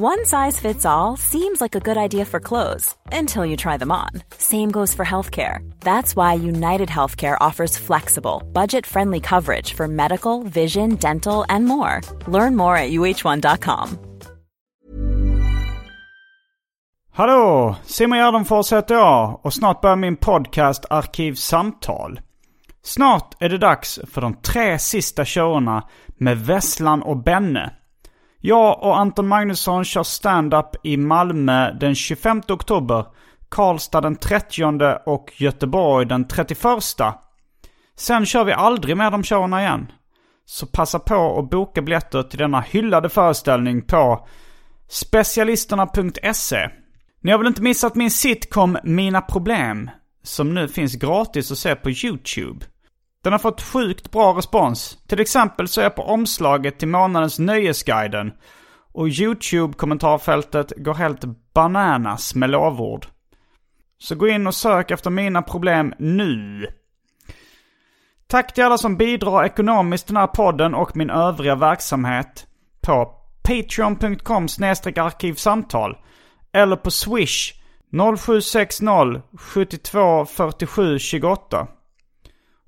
One size fits all seems like a good idea for clothes until you try them on. Same goes for healthcare. That's why United Healthcare offers flexible, budget friendly coverage for medical, vision, dental, and more. Learn more at uh1.com. Hallå! Simon Gärdenfors heter jag och snart börjar min podcast Arkivsamtal. Snart är det dags för de tre sista showerna med Vesslan och Benne. Jag och Anton Magnusson kör stand-up i Malmö den 25 oktober, Karlstad den 30 och Göteborg den 31. Sen kör vi aldrig mer de showerna igen. Så passa på att boka biljetter till denna hyllade föreställning på specialisterna.se. Ni har väl inte missat min sitcom Mina Problem? Som nu finns gratis att se på YouTube. Den har fått sjukt bra respons. Till exempel så är jag på omslaget till månadens Nöjesguiden. Och YouTube-kommentarfältet går helt bananas med lovord. Så gå in och sök efter mina problem nu. Tack till alla som bidrar ekonomiskt till den här podden och min övriga verksamhet på patreon.com arkivsamtal eller på swish 0760 72 47 28.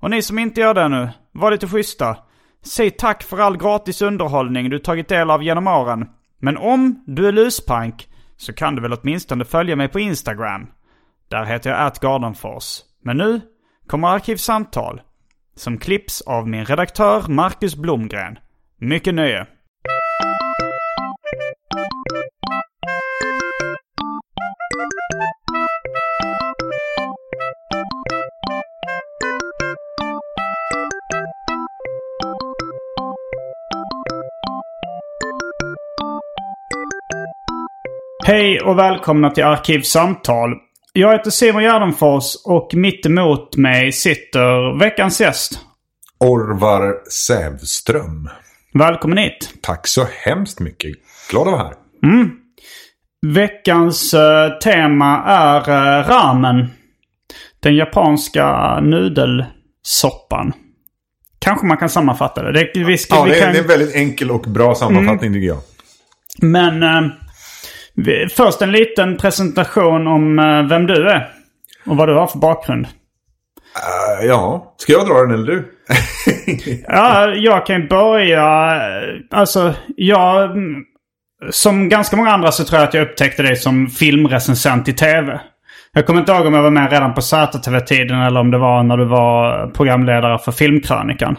Och ni som inte gör det nu, var lite schyssta. Säg tack för all gratis underhållning du tagit del av genom åren. Men om du är luspank så kan du väl åtminstone följa mig på Instagram. Där heter jag atgardenfors. Men nu kommer Arkivsamtal. Som klipps av min redaktör Marcus Blomgren. Mycket nöje. Hej och välkomna till Arkivsamtal. Jag heter Simon Gärdenfors och mitt emot mig sitter veckans gäst. Orvar Sävström. Välkommen hit. Tack så hemskt mycket. Glad att vara här. Veckans eh, tema är uh, ramen. Den japanska nudelsoppan. Kanske man kan sammanfatta det. det, vi ska, Ja, vi det är, kan... det är en väldigt enkel och bra sammanfattning tycker jag. Men eh, först en liten presentation om eh, vem du är. Och vad du har för bakgrund. Uh, ja, ska jag dra den eller du? Ja, jag kan ju börja... eh, Alltså, jag... Som ganska många andra så tror jag att jag upptäckte dig som filmrecensent i tv. Jag kommer inte ihåg om jag var med redan på ZTV-tiden eller om det var när du var programledare för Filmkrönikan.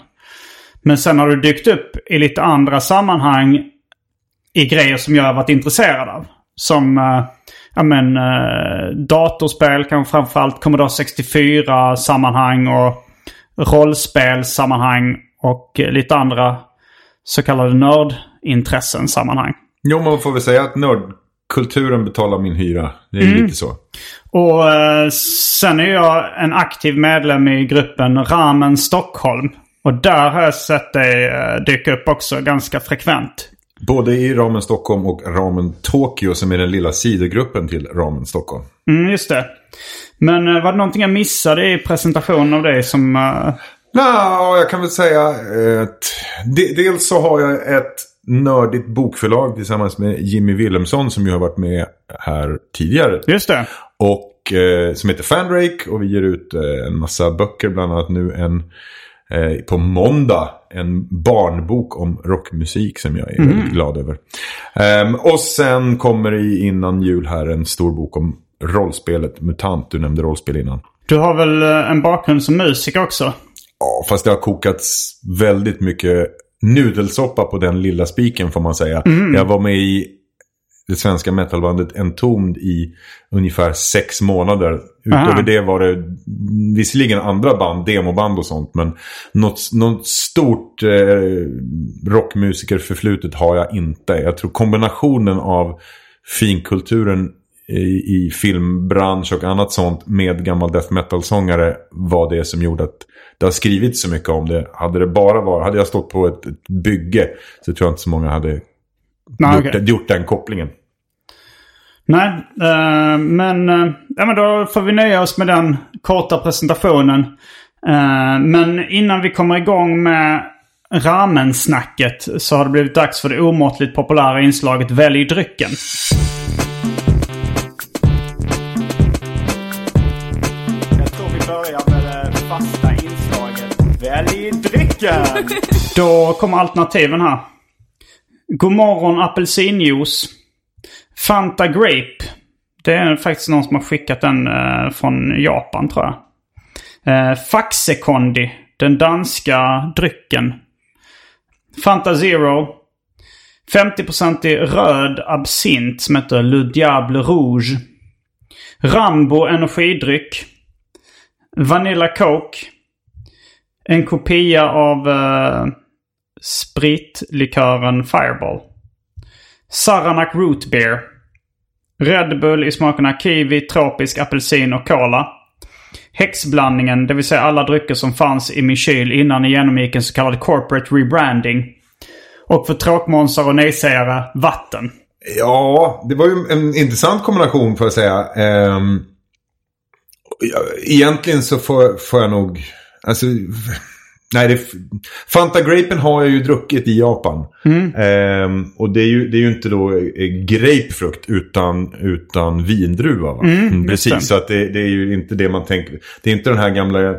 Men sen har du dykt upp i lite andra sammanhang i grejer som jag har varit intresserad av. Som eh, ja, men, eh, datorspel, kanske framförallt Commodore 64-sammanhang och rollspelssammanhang och eh, lite andra så kallade nördintressen-sammanhang. Jo, man får väl säga att nördkulturen betalar min hyra. Det är Mm. lite så. Och eh, sen är jag en aktiv medlem i gruppen Ramen Stockholm. Och där har jag sett dig eh, dyka upp också ganska frekvent. Både i Ramen Stockholm och Ramen Tokyo som är den lilla sidogruppen till Ramen Stockholm. Mm, just det. Men eh, var det någonting jag missade i presentationen av dig som... eh, Ja, jag kan väl säga att de, dels så har jag ett nördigt bokförlag tillsammans med Jimmy Wilhelmsson som ju har varit med här tidigare. Just det. Och eh, som heter Fanrake och vi ger ut eh, en massa böcker. Bland annat nu en eh, på måndag. En barnbok om rockmusik som jag är väldigt glad över. Ehm, och sen kommer i innan jul här en stor bok om rollspelet MUTANT. Du nämnde rollspel innan. Du har väl eh, en bakgrund som musiker också? Ja, fast det har kokats väldigt mycket nudelsoppa på den lilla spiken får man säga. Jag var med i det svenska metalbandet Entombed i ungefär sex månader. Utöver Aha. det var det visserligen andra band, demoband och sånt. Men något, något stort eh, rockmusikerförflutet har jag inte. Jag tror kombinationen av finkulturen i, i filmbransch och annat sånt med gammal death metal-sångare var det som gjorde att det har skrivits så mycket om det. Hade det bara varit, hade jag stått på ett, ett bygge så tror jag inte så många hade Nej, gjort, okej. gjort den kopplingen. Nej, eh, men, eh, ja, men då får vi nöja oss med den korta presentationen. Eh, men innan vi kommer igång med ramensnacket så har det blivit dags för det omåttligt populära inslaget Välj drycken. Jag tror vi börjar med det fasta inslaget Välj drycken. Då kommer alternativen här. God morgon apelsinjuice. Fanta Grape. Det är faktiskt någon som har skickat den eh, från Japan tror jag. Eh, Faxekondi. Den danska drycken. Fanta Zero. 50% i röd absint som heter Le Diable Rouge. Rambo energidryck. Vanilla Coke. En kopia av eh, spritlikören Fireball. Saranac Root Beer. Red Bull i smakerna kiwi, tropisk, apelsin och cola. Häxblandningen, det vill säga alla drycker som fanns i min kyl innan ni genomgick en så kallad corporate rebranding. Och för tråkmånsar och nejsägare, vatten. Ja, det var ju en intressant kombination får jag säga. Ehm, egentligen så får, får jag nog... Alltså, nej, det, Fanta Grapen har jag ju druckit i Japan. Ehm, och det är, ju, det är ju inte då eh, grapefrukt utan, utan vindruva. Va? Mm, Precis, det. så att det, det är ju inte det man tänker. Det är inte den här gamla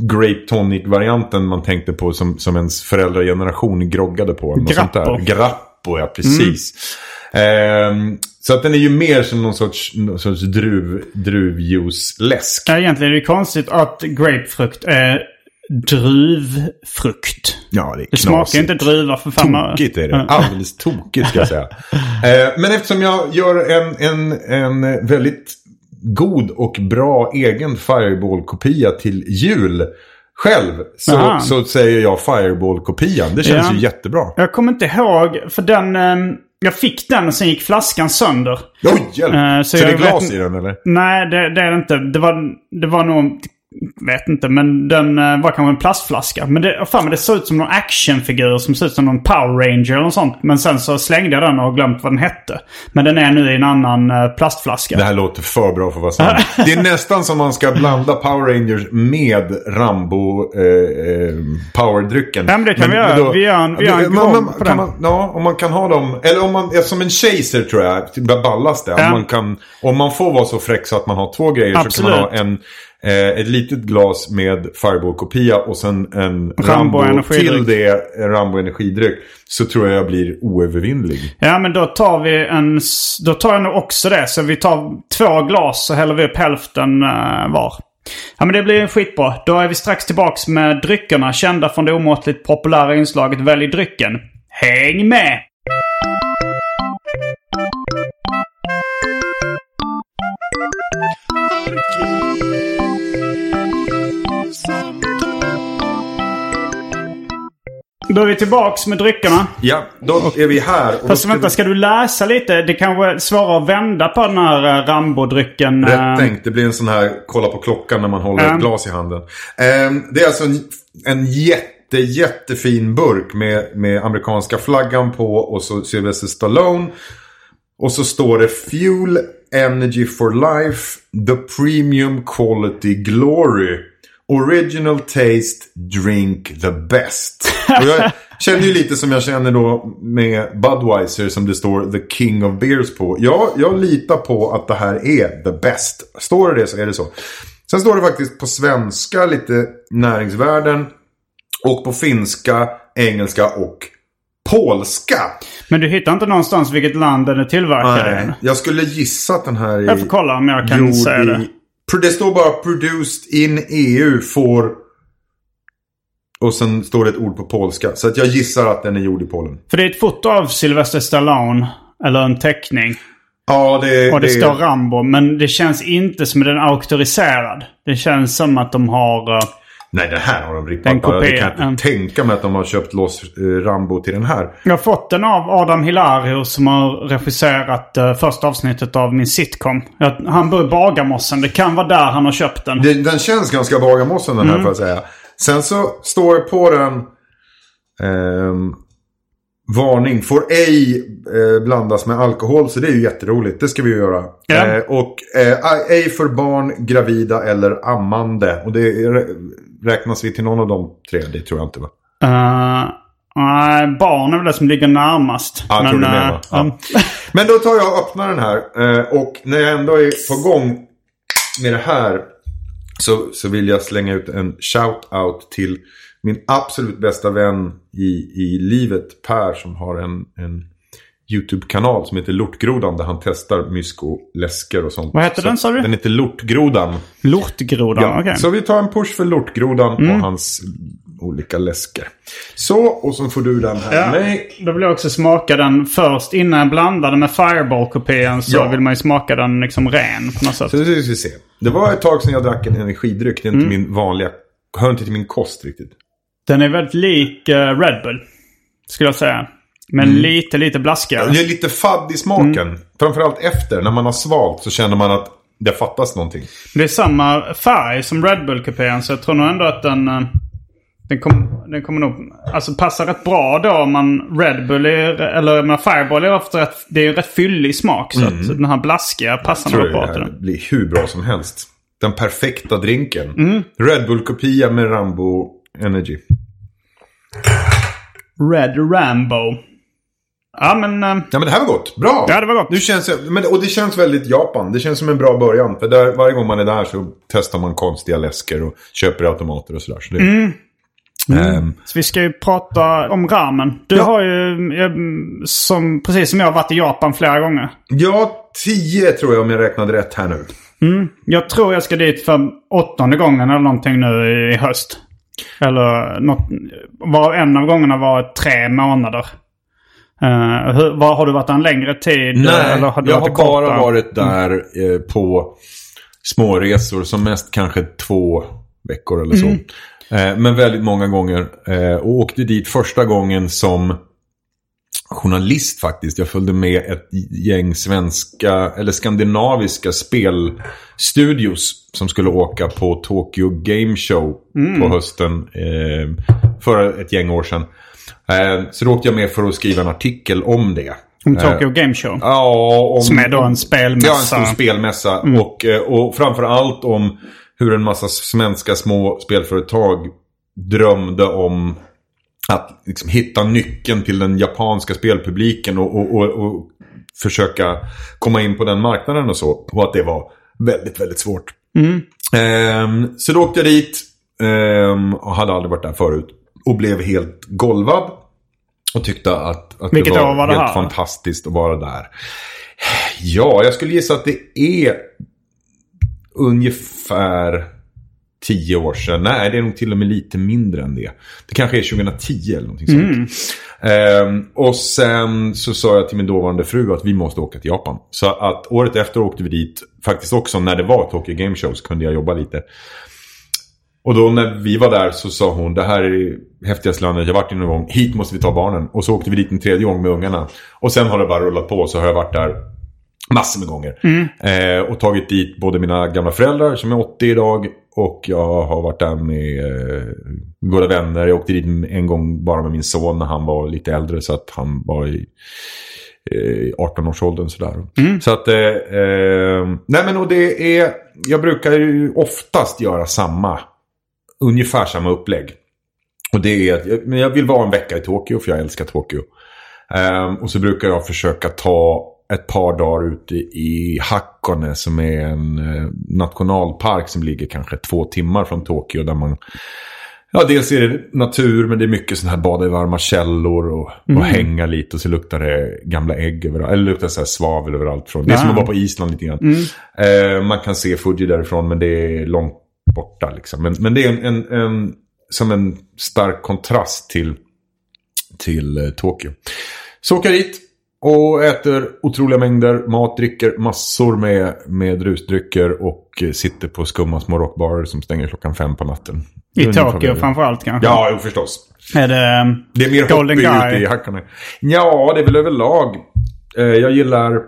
grape tonic-varianten man tänkte på som, som ens föräldrageneration groggade på. eller något sånt där. Grappo. Grappo, ja precis. Ehm, så att den är ju mer som någon sorts, någon sorts druv, druvjuice-läsk. Ja, egentligen är det konstigt att grapefrukt är druvfrukt. Ja, det är Det smakar knasigt. inte druva för fan. Tokigt är det. Alldeles tokigt ska jag säga. Eh, men eftersom jag gör en, en, en väldigt god och bra egen Fireball-kopia till jul själv. Så, Aha. så säger jag Fireball-kopian. Det känns Ja. ju jättebra. Jag kommer inte ihåg, för den... ehm, jag fick den och sen gick flaskan sönder. Oj, hjälp! Eh, så så det är glas vet- i den eller? Nej, det, det är det inte. Det var, det var nog... Vet inte, men den eh, var kanske en plastflaska. Men det, fan, men det såg ut som någon actionfigur som ser ut som någon Power Ranger eller något sånt. Men sen så slängde jag den och glömt vad den hette. Men den är nu i en annan eh, plastflaska. Det här låter för bra för att vara sant. Det är nästan som man ska blanda Power Rangers med Rambo eh, eh, powerdrycken. Ja, men det kan vi göra. Vi gör en- vi gör en man, man, på den. man, Ja, om man kan ha dem. Eller om man, som en chaser tror jag, typ ballas det. Ja. Om, man kan, om man får vara så fräck så att man har två grejer så kan man ha Absolut. en, ett litet glas med Fireball-kopia och sen en Rambo Rambo, till det, en Rambo energidryck. Så tror jag jag blir oövervinnlig. Ja, men då tar vi en... Då tar jag nog också det. Så vi tar två glas så häller vi upp hälften eh, var. Ja, men det blir skitbra. Då är vi strax tillbaks med dryckerna kända från det omåttligt populära inslaget Välj drycken. Häng med! Då är vi tillbaks med dryckerna. Ja, då är vi här. Fast ska vänta, ska du läsa lite? Det kanske är svårare att vända på den här eh, Rambo-drycken. eh. Rätt tänkt. Det blir en sån här kolla på klockan när man håller Ja. ett glas i handen. Ehm, det är alltså en, en jätte, jättefin burk med, med amerikanska flaggan på och så Sylvester Stallone. Och så står det Fuel Energy for Life The Premium Quality Glory Original Taste Drink the Best. Och jag känner ju lite som jag känner då med Budweiser som det står The King of Beers på. Ja, jag litar på att det här är the best. Står det det så är det så. Sen står det faktiskt på svenska lite näringsvärden. Och på finska, engelska och polska. Men du hittar inte någonstans vilket land den är tillverkad i? Nej, jag skulle gissa att den här är Jag får kolla om jag kan säga det. Det står bara produced in EU for... Och sen står det ett ord på polska. Så att jag gissar att den är gjord i Polen. För det är ett foto av Sylvester Stallone. Eller en teckning. Ja, det, Och det, står Rambo. Men det känns inte som att den är auktoriserad. Det känns som att de har... eh, Nej, det här har de rippat. Bara. Jag kan inte mm. tänka mig att de har köpt loss eh, Rambo till den här. Jag har fått den av Adam Hilario som har regisserat uh, första avsnittet av min sitcom. Han bor i Bagarmossen. Det kan vara där han har köpt den. Den, den känns ganska Bagarmossen den här Mm. får jag säga. Sen så står det på den... ehm, varning, får ej eh, blandas med alkohol. Så det är ju jätteroligt. Det ska vi ju göra. Ja. Eh, och eh, ej för barn, gravida eller ammande. Och det är, räknas vi till någon av de tre? Det tror jag inte va? Uh, Nej, barn är väl det som ligger närmast. Ja, med, eh, va? Ja. Men då tar jag och öppnar den här. eh, Och när jag ändå är på gång med det här. Så, så vill jag slänga ut en shout-out till min absolut bästa vän i, i livet. Per som har en, en YouTube-kanal som heter Lortgrodan. Där han testar mysko, läsker och sånt. Vad heter Så den, sa du? Den heter Lortgrodan. Lortgrodan, Ja, okej. Så vi tar en push för Lortgrodan Mm. och hans olika läsker. Så, och så får du den här. Ja, Nej. då vill jag också smaka den först. Innan jag blandar den med Fireball-kopian så Ja. vill man ju smaka den liksom ren på något sätt. Så det ska vi se. Det var ett tag sedan jag drack en energidryck. Det är inte Mm. min vanliga... Hör inte till min kost riktigt. Den är väldigt lik eh, Red Bull. Skulle jag säga. Men Mm. lite, lite blaskigare. Det är lite fadd i smaken. Mm. Framförallt efter. När man har svalt så känner man att det fattas någonting. Det är samma färg som Red Bull-kupén så jag tror nog ändå att den... eh, Den, kom, den kommer nog... Alltså passa rätt bra då om man Red Bull är... Eller med Fireball är ofta rätt... Det är ju rätt fyllig smak. Så att den här blaskiga passar Mm. nog bra det till den. blir hur bra som helst. Den perfekta drinken. Mm. Red Bull-kopia med Rambo Energy. Red Rambo. Ja men... eh, Ja men det här var gott. Bra! Ja, det var gott. Nu känns men, och det känns väldigt Japan. Det känns som en bra början. För där, varje gång man är där så testar man konstiga läsker och köper automater och sådär. Så det, Mm. Ehm, Så vi ska ju prata om ramen. Du Ja. har ju, som, precis som jag, varit i Japan flera gånger. ja, tio tror jag om jag räknade rätt här nu. Jag tror jag ska dit för åttonde gången eller någonting nu i höst. Eller något, var en av gångerna var tre månader. Uh, var, har du varit där en längre tid? eller har du jag har bara varit där eh, på småresor. Som mest kanske två veckor eller så. Mm. Eh, men väldigt många gånger. Eh, och åkte dit första gången som journalist faktiskt. Jag följde med ett gäng svenska eller skandinaviska spelstudios som skulle åka på Tokyo Game Show Mm. på hösten eh, för ett gäng år sedan. Eh, så då åkte jag med för att skriva en artikel om det. Om Tokyo Eh, Game Show. Ja, om, Som är då en spelmässa. Ja, en stor spelmässa. Mm. Och, eh, och framförallt om hur en massa svenska små spelföretag drömde om att liksom hitta nyckeln till den japanska spelpubliken och, och, och, och försöka komma in på den marknaden och så. Och att det var väldigt, väldigt svårt. Mm. Ehm, så då åkte jag dit ehm, och hade aldrig varit där förut. Och blev helt golvad. Och tyckte att, att Vilket det var, var helt här? fantastiskt att vara där. Ja, jag skulle gissa att det är ungefär tio år sedan. Nej, det är nog till och med lite mindre än det. Det kanske är 2010 eller någonting sånt. Ehm, och sen så sa jag till min dåvarande fru att vi måste åka till Japan. Så att året efter åkte vi dit. Faktiskt också när det var Tokyo Game Show så kunde jag jobba lite. Och då när vi var där så sa hon det här är häftigaste landet jag varit i någon gång. Hit måste vi ta barnen. Och så åkte vi dit en tredje gång med ungarna. Och sen har det bara rullat på så har jag varit där massor med gånger. Eh, och tagit dit både mina gamla föräldrar som är 80 idag. Och jag har varit där med eh, goda vänner. Jag åkte dit en gång bara med min son när han var lite äldre. Så att han var i eh, 18-årsåldern sådär. Så att, eh, eh, nej men och det är, jag brukar ju oftast göra samma, ungefär samma upplägg. Och det är att, jag- men jag vill vara en vecka i Tokyo för jag älskar Tokyo. Ehm, och så brukar jag försöka ta ett par dagar ute i Hakone som är en eh, nationalpark som ligger kanske två timmar från Tokyo. Där man, ja dels är det natur men det är mycket sådana här bada i varma källor och, och hänga lite. Och så luktar det gamla ägg överallt. Eller luktar så här svavel överallt. Från. Det är som att vara på Island lite grann. Eh, man kan se Fuji därifrån men det är långt borta liksom. Men, men det är en, en, en, som en stark kontrast till, till eh, Tokyo. Så åker jag dit. Och äter otroliga mängder mat, dricker massor med, med rusdrycker och eh, sitter på skumma små rockbarer som stänger klockan fem på natten. I Tokyo framförallt kanske. Ja, jo, förstås. Är det um, Det är mer Golden hoppig ute Guy? i hackarna. Ja, det är väl överlag. Eh, jag gillar...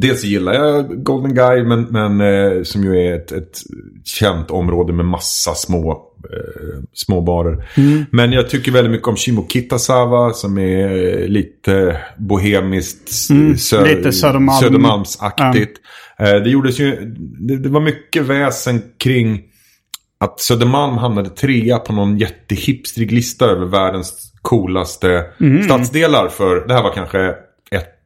Dels gillar jag Golden Guy, men, men eh, som ju är ett, ett känt område med massa små, eh, små barer. Mm. Men jag tycker väldigt mycket om Shimo Kitazawa som är eh, lite bohemiskt, Mm, sö- lite Södermalm. Södermalmsaktigt. Eh, det gjordes ju, det, det var mycket väsen kring att Södermalm hamnade trea på någon jättehipstrig lista över världens coolaste Mm. stadsdelar för, det här var kanske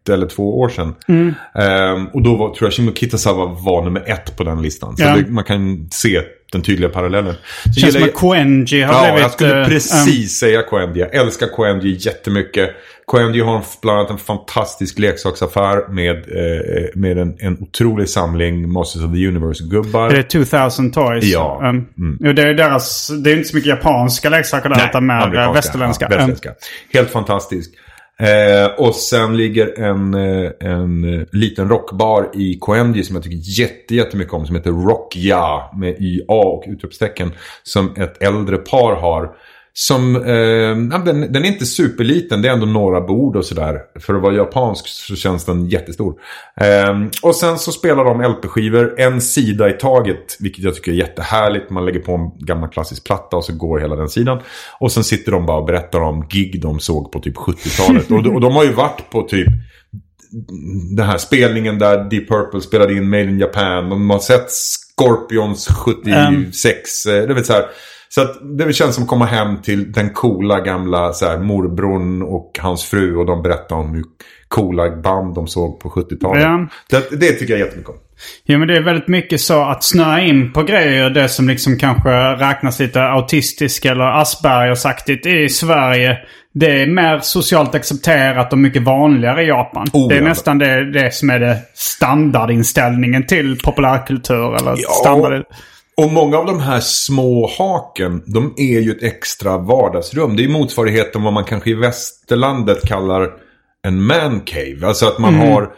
eller två år sedan. Mm. Ehm, och då var, tror jag Shimokitazawa var nummer ett på den listan. Så Ja. det, man kan se den tydliga parallellen. Så känns som att Koenji har Ja, blivit... jag skulle eh, precis säga Koendi. Jag älskar Koendi jättemycket. Koendi har bland annat en fantastisk leksaksaffär med, eh, med en, en otrolig samling Masters of the Universe-gubbar. Är det 2000 Toys? Ja. Um, Mm. det är deras... Det är inte så mycket japanska leksaker där, utan mer amerikanska. eh, västerländska. Ja, västerländska. Helt fantastisk. Eh, och sen ligger en, eh, en eh, liten rockbar i Koendi som jag tycker jätte, jättemycket om. Som heter Rockja med YA och utropstecken. Som ett äldre par har. Som, eh, den, den är inte superliten, det är ändå några bord och sådär. För att vara japansk så känns den jättestor. Eh, och sen så spelar de LP-skivor, en sida i taget. Vilket jag tycker är jättehärligt. Man lägger på en gammal klassisk platta och så går hela den sidan. Och sen sitter de bara och berättar om gig de såg på typ 70-talet. och, de- och de har ju varit på typ den här spelningen där Deep Purple spelade in Made in Japan. De har sett Scorpions 76. eh, det så här. Så att det känns som att komma hem till den coola gamla så här, morbrorn och hans fru. Och de berättar om hur coola band de såg på 70-talet. Ja. Det, det tycker jag jättemycket om. Jo men det är väldigt mycket så att snöa in på grejer. Det som liksom kanske räknas lite autistisk eller Aspergersaktigt i Sverige. Det är mer socialt accepterat och mycket vanligare i Japan. Oh, det är ja. nästan det, det som är det standardinställningen till populärkultur. Eller Ja. standard... Och många av de här små haken, de är ju ett extra vardagsrum. Det är motsvarigheten vad man kanske i västerlandet kallar en man cave. Alltså att man, har,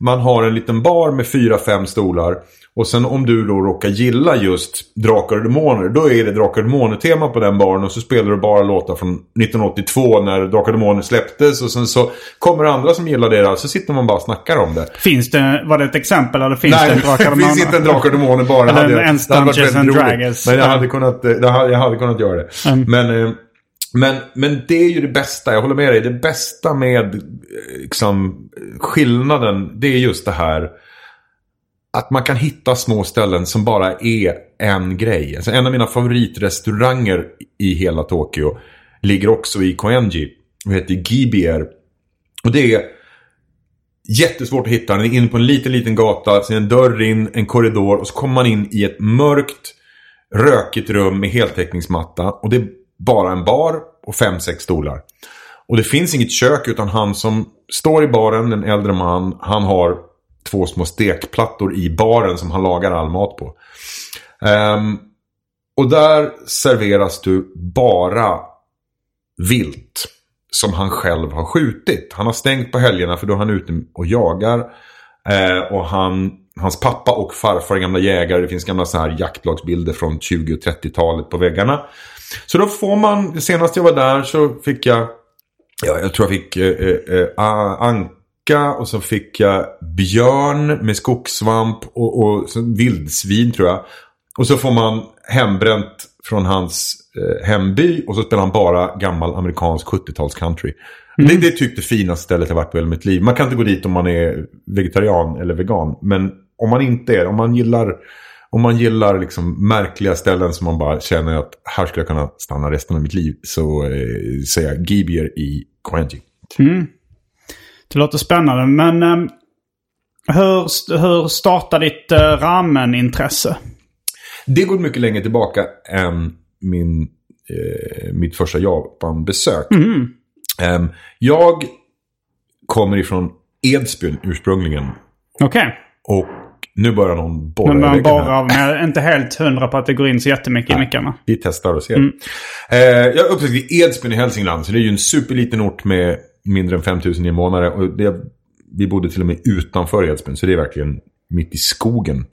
man har en liten bar med fyra, fem stolar. Och sen om du då råkar gilla just Drakar och Demoner, då är det Drakar och Demoner-tema på den baren. Och så spelar du bara låtar från 1982 när Drakar och Demoner släpptes. Och sen så kommer andra som gillar det där, så sitter man bara och snackar om det. Finns det, var det ett exempel eller finns Nej, det en Drakar det finns inte en Drakar och Demoner bara. Det Eller hade en jag- det väldigt and. Dragons. Men jag Ja. hade kunnat, eh, det hade, jag hade kunnat göra det. Mm. Men, eh, men, men det är ju det bästa, jag håller med dig. Det bästa med eh, liksom, skillnaden, det är just det här. Att man kan hitta små ställen som bara är en grej. Alltså en av mina favoritrestauranger i hela Tokyo ligger också i Koenji. Och heter Gibier. Och det är jättesvårt att hitta. Den är inne på en liten, liten gata. Sen en dörr in, en korridor. Och så kommer man in i ett mörkt, rökigt rum med heltäckningsmatta. Och det är bara en bar och fem, sex stolar. Och det finns inget kök utan han som står i baren, en äldre man, han har två små stekplattor i baren som han lagar all mat på. Um, och där serveras du bara vilt som han själv har skjutit. Han har stängt på helgerna för då är han ute och jagar. Eh, och han, hans pappa och farfar är gamla jägare. Det finns gamla så här jaktlagsbilder från 20 och 30-talet på väggarna. Så då får man, senast jag var där så fick jag, ja jag tror jag fick eh, eh, eh, anka och så fick jag björn med skogssvamp och, och vildsvin tror jag. Och så får man hembränt från hans eh, hemby och så spelar han bara gammal amerikansk 70-tals country. Det, det är typ det finaste stället jag varit på i hela mitt liv. Man kan inte gå dit om man är vegetarian eller vegan. Men om man inte är om man gillar, om man gillar liksom märkliga ställen som man bara känner att här skulle jag kunna stanna resten av mitt liv. Så eh, säger jag Gibier i Koenji. Det låter spännande. Men ehm, hur, hur startar ditt uh, ramen-intresse? Det går mycket längre tillbaka än min, eh, mitt första Japan-besök. Ehm, jag kommer ifrån Edsbyn ursprungligen. Okej. Och nu börjar någon borra Men man borrar med inte helt hundra på att det går in så jättemycket i mickarna. Vi testar och ser. Eh, jag i Edsbyn i Hälsingland. Så det är ju en superliten ort med mindre än 5000 invånare. Och det, vi bodde till och med utanför Edsbyn, så det är verkligen mitt i skogen.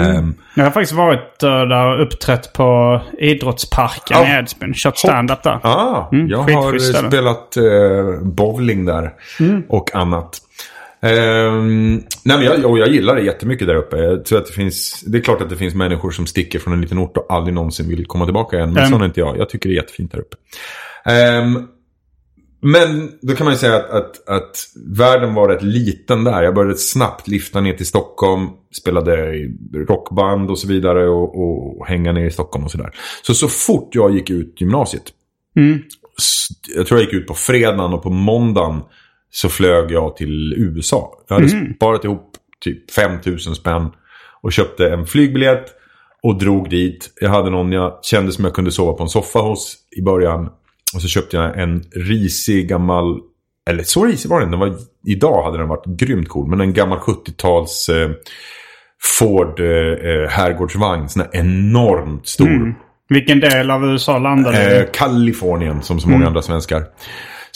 Ehm, Jag har faktiskt varit uh, där och uppträtt på idrottsparken Ja. i Edsbyn. Kört stand-up där. Ah, Mm, jag har spelat eh, bowling där och annat. Ehm, nej men jag, och jag gillar det jättemycket där uppe. Jag tror att det, finns, det är klart att det finns människor som sticker från en liten ort och aldrig någonsin vill komma tillbaka igen. Men Mm. sån är inte jag. Jag tycker det är jättefint där uppe. Ehm, men då kan man ju säga att, att, att världen var rätt liten där. Jag började snabbt lyfta ner till Stockholm. Spelade i rockband och så vidare. Och, och hänga ner i Stockholm och sådär. Så så fort jag gick ut gymnasiet. s- Jag tror jag gick ut på fredagen och på måndagen. Så flög jag till USA. Jag hade sparat ihop typ 5000 spänn. Och köpte en flygbiljett. Och drog dit. Jag hade någon jag kände som jag kunde sova på en soffa hos i början. Och så köpte jag en risig gammal... Eller så risig var den. den var, idag hade den varit grymt cool. Men en gammal 70-tals eh, Ford eh, eh, herrgårdsvagn. Sån här enormt stor. Vilken del av USA landade Eh? Kalifornien som så många andra svenskar.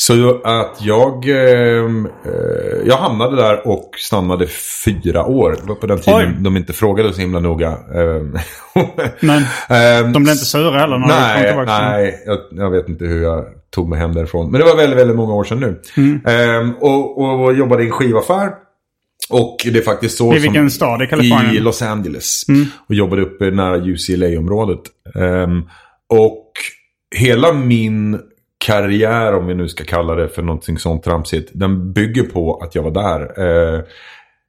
Så att jag, eh, eh, jag hamnade där och stannade fyra år. Det var på den tiden Oj. de inte frågade så himla noga. Eh, Men ehm, de blev inte sura heller när du kom Nej, tillbaka? nej jag, jag vet inte hur jag tog mig hem därifrån. Men det var väldigt, väldigt många år sedan nu. Mm. Ehm, och, och jobbade i en skivaffär. Och det är faktiskt så I vilken stad i Kalifornien? Mm. I Los Angeles. Och jobbade uppe nära UCLA-området. Ehm, och hela min karriär, om vi nu ska kalla det för någonting sånt tramsigt. Den bygger på att jag var där. Eh,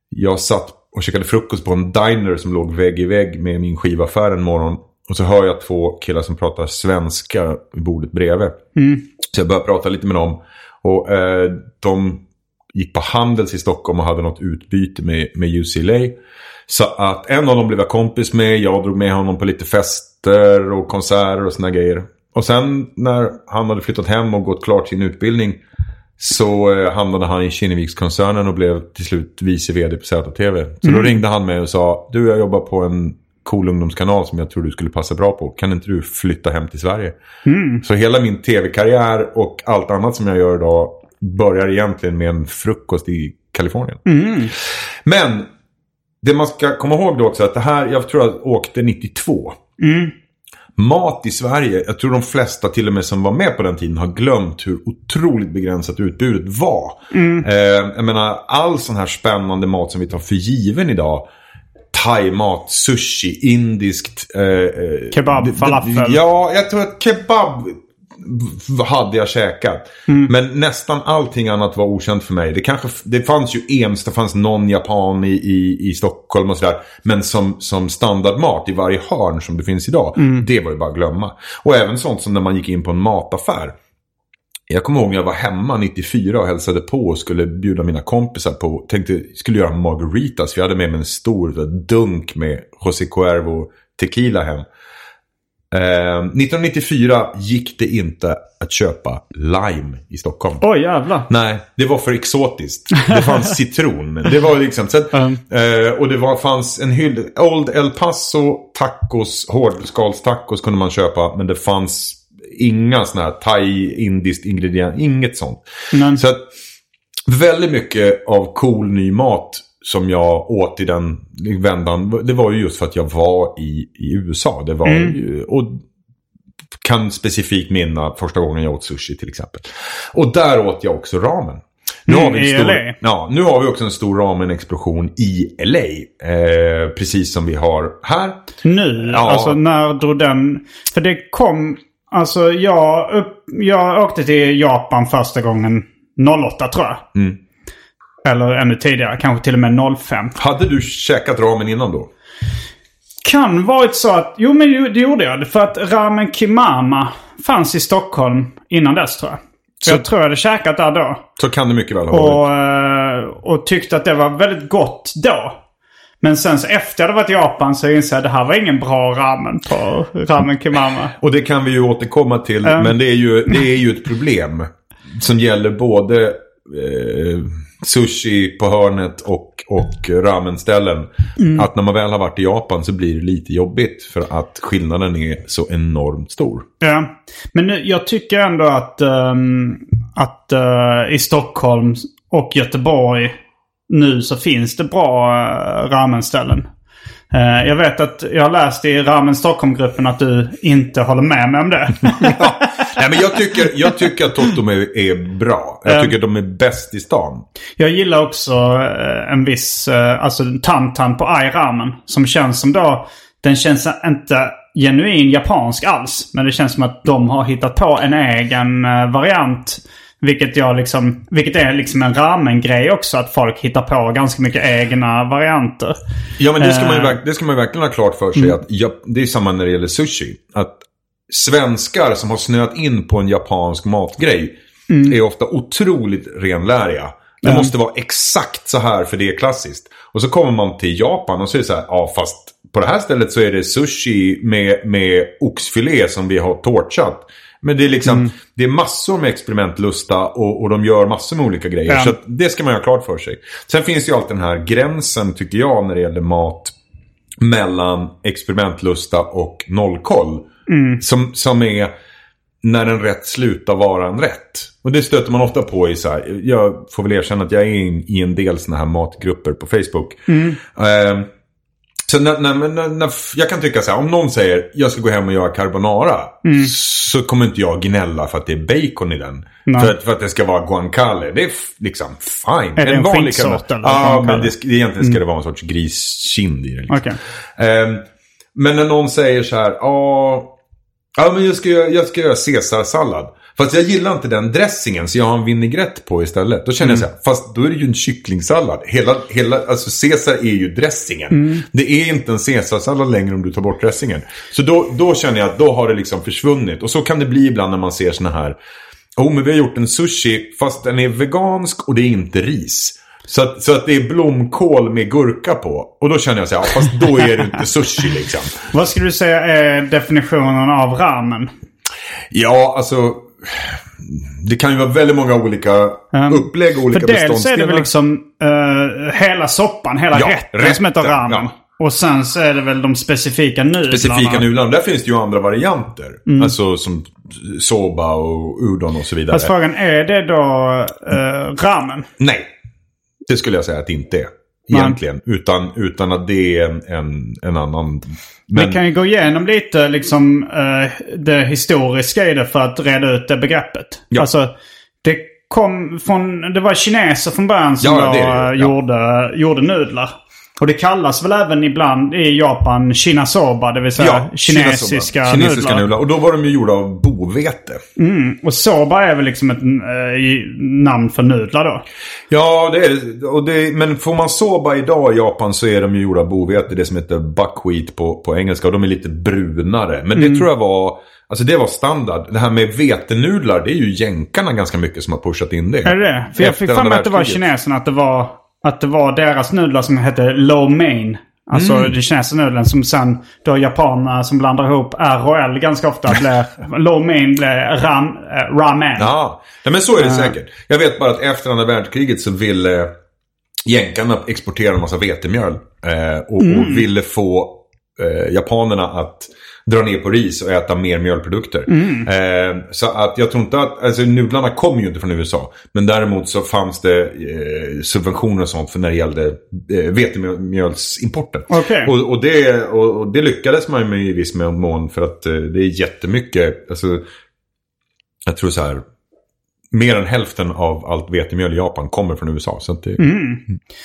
jag satt och käkade frukost på en diner som låg vägg i vägg med min skivaffär en morgon. Och så hör jag två killar som pratar svenska vid bordet bredvid. Så jag började prata lite med dem. Och eh, de gick på Handels i Stockholm och hade något utbyte med, med UCLA. Så att en av dem blev jag kompis med. Jag drog med honom på lite fester och konserter och såna grejer. Och sen när han hade flyttat hem och gått klart sin utbildning. Så eh, hamnade han i Kinnevikskoncernen och blev till slut vice vd på ZTV. Så då ringde han mig och sa Du jag jobbar på en cool ungdomskanal som jag tror du skulle passa bra på. Kan inte du flytta hem till Sverige? Så hela min tv-karriär och allt annat som jag gör idag börjar egentligen med en frukost i Kalifornien. Men det man ska komma ihåg då också att det här, jag tror jag åkte 92. Mat i Sverige, jag tror de flesta till och med som var med på den tiden har glömt hur otroligt begränsat utbudet var. Eh, jag menar, all sån här spännande mat som vi tar för given idag. Thai-mat, sushi, indiskt. Eh, eh, Kebab, falafel. Ja, jag tror att kebab hade jag käkat. Men nästan allting annat var okänt för mig. Det, kanske, det fanns ju ens, det fanns någon japan i, i, i Stockholm och sådär. Men som, som standardmat i varje hörn som det finns idag. Det var ju bara att glömma. Och även sånt som när man gick in på en mataffär. Jag kommer ihåg när jag var hemma 94 och hälsade på och skulle bjuda mina kompisar på. Tänkte skulle göra margaritas. För jag hade med mig en stor dunk med José Cuervo tequila hem. Eh, 1994 gick det inte att köpa lime i Stockholm. Oj jävlar. Nej, det var för exotiskt. Det fanns citron. Det var liksom... Så att, Mm. eh, och det var, fanns en hylla. Old El Paso tacos, hårdskalstacos kunde man köpa. Men det fanns inga sådana här thai, indiskt ingredienser. Inget sånt. Men, Så att väldigt mycket av cool ny mat som jag åt i den vändan. Det var ju just för att jag var i, i USA. Det var ju, och kan specifikt minna första gången jag åt sushi till exempel. Och där åt jag också ramen. Nu, Mm, har vi en stor. Ja, nu har vi också en stor ramen-explosion i LA. Eh, precis som vi har här. nu? Ja. Alltså när drog den... För det kom... Alltså jag, upp, jag åkte till Japan första gången 08 tror jag. Mm. Eller ännu tidigare. Kanske till och med 05. Hade du käkat ramen innan då? Kan varit så att... Jo men det gjorde jag. För att Ramen Kimama fanns i Stockholm innan dess tror jag. Så Så- jag tror jag hade käkat där då. Så kan det mycket väl ha varit. Och, eh, och tyckte att det var väldigt gott då. Men sen så efter jag hade varit i Japan så insåg jag att det här var ingen bra ramen på Ramen Kimama. Och det kan vi ju återkomma till. Mm. Men det är, ju, det är ju ett problem. Som gäller både eh, sushi på hörnet och, och ramenställen. Mm. Att när man väl har varit i Japan så blir det lite jobbigt. För att skillnaden är så enormt stor. Ja. Men nu, jag tycker ändå att, ehm, att eh, i Stockholm och Göteborg nu så finns det bra uh, ramenställen. Eh, jag vet att jag har läst i Ramen Stockholm-gruppen att du inte håller med mig om det. ja. Nej, men jag tycker, jag tycker att Totom är, är bra. Jag tycker att de är bäst i stan. Jag gillar också eh, en viss, eh, alltså Tantan på Ai Ramen. Som känns som då, den känns inte genuin japansk alls. Men det känns som att de har hittat på en egen variant vilket, jag liksom, vilket är liksom en ramen-grej också. Att folk hittar på ganska mycket egna varianter. Ja, men det ska man ju, det ska man verkligen ha klart för sig. Mm. Att, ja, det är samma när det gäller sushi. Att svenskar som har snöat in på en japansk matgrej mm. är ofta otroligt renläriga. Det måste vara exakt så här för det är klassiskt. Och så kommer man till Japan och så är det så här, ja fast på det här stället så är det sushi med, med oxfilé som vi har torchat. Men det är liksom, mm. det är massor med experimentlusta och, och de gör massor med olika grejer. Ja. Så det ska man ha klart för sig. Sen finns ju alltid den här gränsen tycker jag när det gäller mat mellan experimentlusta och nollkoll. Mm. Som, som är när en rätt slutar vara en rätt. Och det stöter man ofta på i så här, jag får väl erkänna att jag är i en del sådana här matgrupper på Facebook. Mm. Uh, så när, när, när, när, jag kan tycka så här, om någon säger jag ska gå hem och göra carbonara. Mm. Så kommer inte jag gnälla för att det är bacon i den. För att, för att det ska vara guancale. Det är liksom fine. Är det en, en skinksort eller? Ja, men det, egentligen ska mm. det vara en sorts griskind i det. Liksom. Okay. Um, men när någon säger så här, ja, men jag ska, jag ska göra caesarsallad. Fast jag gillar inte den dressingen så jag har en vinägrett på istället. Då känner mm. jag så här, fast då är det ju en kycklingsallad. Hela, hela, alltså Caesar är ju dressingen. Mm. Det är inte en Caesarsallad längre om du tar bort dressingen. Så då, då känner jag att då har det liksom försvunnit. Och så kan det bli ibland när man ser såna här. Oh, men vi har gjort en sushi fast den är vegansk och det är inte ris. Så att, så att det är blomkål med gurka på. Och då känner jag så här, ja, fast då är det inte sushi liksom. Vad skulle du säga är definitionen av ramen? Ja, alltså det kan ju vara väldigt många olika um, upplägg och olika beståndsdelar. För dels är det väl liksom uh, hela soppan, hela ja, rätten, rätten som heter ramen. Ja. Och sen så är det väl de specifika nudlarna. Specifika nudlarna. Där finns det ju andra varianter. Mm. Alltså som soba och udon och så vidare. Fast frågan, är det då uh, ramen? Nej. Det skulle jag säga att det inte är. Egentligen. Utan, utan att det är en, en, annan... Men... Vi kan ju gå igenom lite liksom uh, det historiska i det för att reda ut det begreppet. Ja. Alltså, det kom från... Det var kineser från början som ja, det det. Ja. Gjorde, gjorde nudlar. Och det kallas väl även ibland i Japan shinasoba, det vill säga ja, kinesiska, nudlar. kinesiska nudlar. Och då var de ju gjorda av bovete. Mm. Och soba är väl liksom ett äh, namn för nudlar då? Ja, det är och det. Men får man soba idag i Japan så är de ju gjorda av bovete. Det som heter buckwheat på, på engelska. Och de är lite brunare. Men det mm. tror jag var... Alltså det var standard. Det här med vetenudlar, det är ju jänkarna ganska mycket som har pushat in det. Är det? För jag fick för mig att det var kineserna, att det var att det var deras nudlar som hette low main. Alltså mm. den kinesiska nudeln som sen då japanerna som blandar ihop R och L ganska ofta blir... low main blir ram, äh, ramen. Ja, men så är det uh. säkert. Jag vet bara att efter andra världskriget så ville jänkarna exportera en massa vetemjöl. Eh, och, mm. och, ville få eh, japanerna att dra ner på ris och äta mer mjölprodukter. Mm. Eh, så att jag tror inte att, alltså nudlarna kom ju inte från USA. Men däremot så fanns det eh, subventioner och sånt för när det gällde eh, vetemjölsimporten. Okay. Och, och, det, och, och, det lyckades man med i viss mån för att eh, det är jättemycket, alltså jag tror så här mer än hälften av allt vetemjöl i Japan kommer från USA. Så det, mm.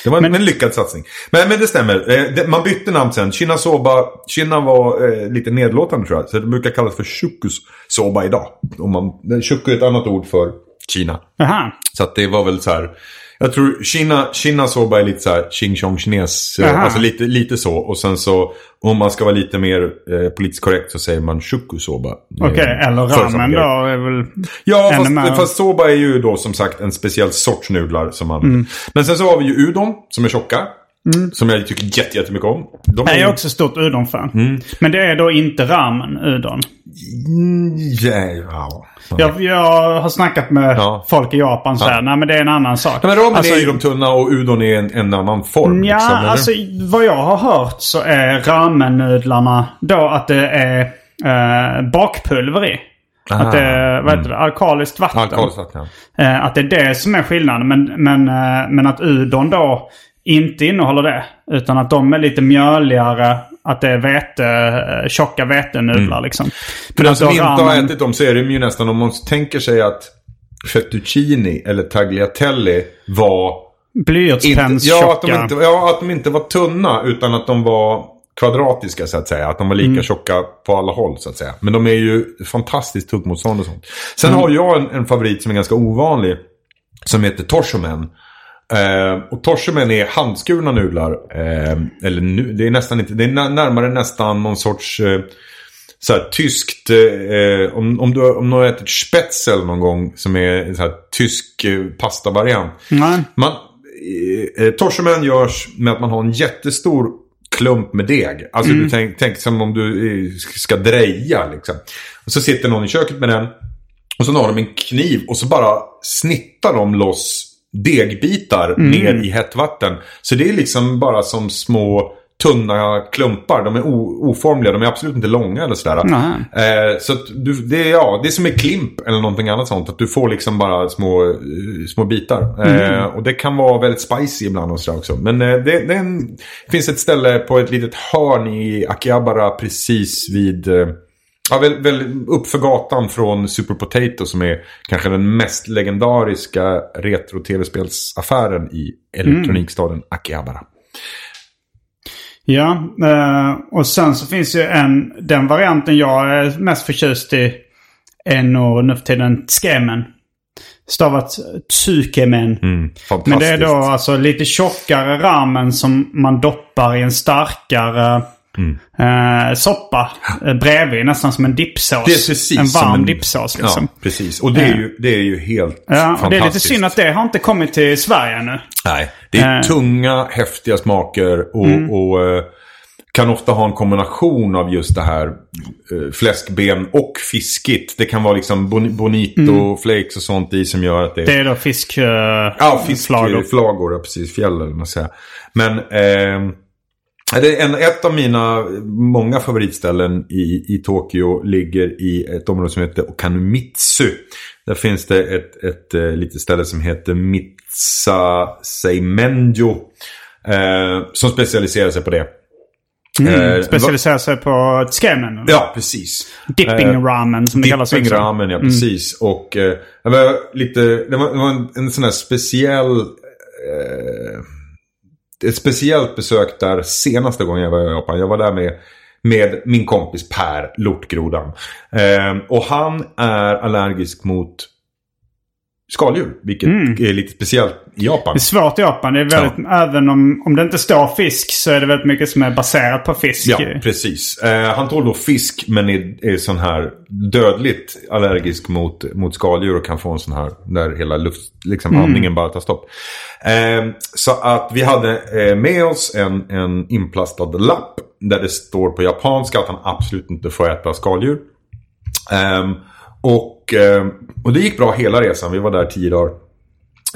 det var en, men, en lyckad satsning. Men, men det stämmer. Eh, man bytte namn sen. Kina Soba. Kina var eh, lite nedlåtande tror jag. Så det brukar kallas för Shukus Soba idag. Om man, Shuku är ett annat ord för Kina. Aha. Så det var väl så här. Jag tror Kina, Kina soba är lite så här ching chong kines. Eh, alltså lite, lite så. Och sen så om man ska vara lite mer eh, politiskt korrekt så säger man shuku soba. Okej, okay, eller ramen då är väl Ja, fast, fast, soba är ju då som sagt en speciell sorts nudlar som man... Mm. Men sen så har vi ju udon som är tjocka. Mm. Som jag tycker jättemycket om. De är... Jag är också stort udon-fan. Mm. Men det är då inte ramen udon? Mm, ja. Jag, jag har snackat med ja. folk i Japan så här, ja. nej men det är en annan sak. Ja, men ramen alltså, är ju de tunna och udon är en, en annan form. Ja, liksom, alltså vad jag har hört så är ramen-nudlarna då att det är eh, bakpulver i. Att det är, vad heter det, alkaliskt vatten. Alkoholiskt vatten, ja. Eh, att det är det som är skillnaden. Men, men, eh, men att udon då inte innehåller det. Utan att de är lite mjöligare. Att det är vete, eh, tjocka vetenudlar liksom. För den som inte har ramen- ätit dem så är det ju nästan om man tänker sig att fettuccini eller tagliatelle var... Blyertspennstjocka. ja, att de inte, ja, att de inte var tunna utan att de var kvadratiska så att säga. Att de var lika Mm. tjocka på alla håll så att säga. Men de är ju fantastiskt tuggmotstånd och sånt. Sen Mm. har jag en, en favorit som är ganska ovanlig. Som heter torshomen. Eh, och torshomen är handskurna nudlar. Eh, eller nu, det är nästan inte, det är närmare nästan någon sorts eh, så här, tyskt, eh, om, om, du, om du har ätit spetzel någon gång som är så här, tysk eh, pastavariant. Nej. Man, eh, torshomen görs med att man har en jättestor klump med deg. Alltså du tänk, tänk som om du eh, ska dreja liksom. Och så sitter någon i köket med den. Och så har de en kniv och så bara snittar de loss degbitar ner i hett vatten. Så det är liksom bara som små tunna klumpar. De är oformliga, de är absolut inte långa eller sådär. Eh, så du, det, är, ja, det är som en klimp eller någonting annat sånt. Att du får liksom bara små, eh, små bitar. Eh, och det kan vara väldigt spicy ibland och sådär också. Men eh, det, det, en, finns ett ställe på ett litet hörn i Akihabara precis vid... Ja, väl, väl uppför gatan från Super Potato som är kanske den mest legendariska retro-tv-spelsaffären i elektronikstaden Akihabara. Ja, eh, och sen så finns ju en, den varianten jag är mest förtjust i är nog nu för tiden Tsukemen. Stavat Tsukemen. Mm. Men det är då alltså lite tjockare ramen som man doppar i en starkare Mm. eh, soppa eh, bredvid. Nästan som en dippsås. Det är precis en varm en- dippsås liksom. Ja, precis. Och det är ju, det är ju helt Ja, fantastiskt. det är lite synd att det har inte kommit till Sverige ännu. Nej, det är Eh. tunga, häftiga smaker och, Mm. och eh, kan ofta ha en kombination av just det här eh, fläskben och fiskigt. Det kan vara liksom bon, bonito, flakes och sånt i som gör att det, Mm. Det är då fisk... eh, Ja, fiskflagor. flagor. Precis. Fjäll eller vad man säger. Men eh, det är en, ett av mina många favoritställen i, i Tokyo ligger i ett område som heter Okanumitsu. Där finns det ett, ett, eh, litet ställe som heter Mitsa Seimenjo. Eh, som specialiserar sig på det. Eh, Mm, specialiserar sig på Tsukemen. Ja, precis. Dipping Eh, ramen som det kallas Dipping ramen, ja precis. Och eh, det var lite, det var, det var en, en sån här speciell, eh, ett speciellt besök där senaste gången jag var i Japan. Jag var där med, med min kompis Per, lortgrodan. Eh, och han är allergisk mot skaldjur, vilket är lite speciellt i Japan. Det är svårt i Japan. Det är väldigt, Även om, om det inte står fisk så är det väldigt mycket som är baserat på fisk. Ja, precis. Eh, han tål då fisk men är, är sån här dödligt allergisk mot, mot skaldjur och kan få en sån här där hela luft, liksom andningen bara tar stopp. Eh, så att vi hade eh, med oss en, en inplastad lapp där det står på japanska att han absolut inte får äta skaldjur. Ehm, och, eh, och det gick bra hela resan. Vi var där tio dagar.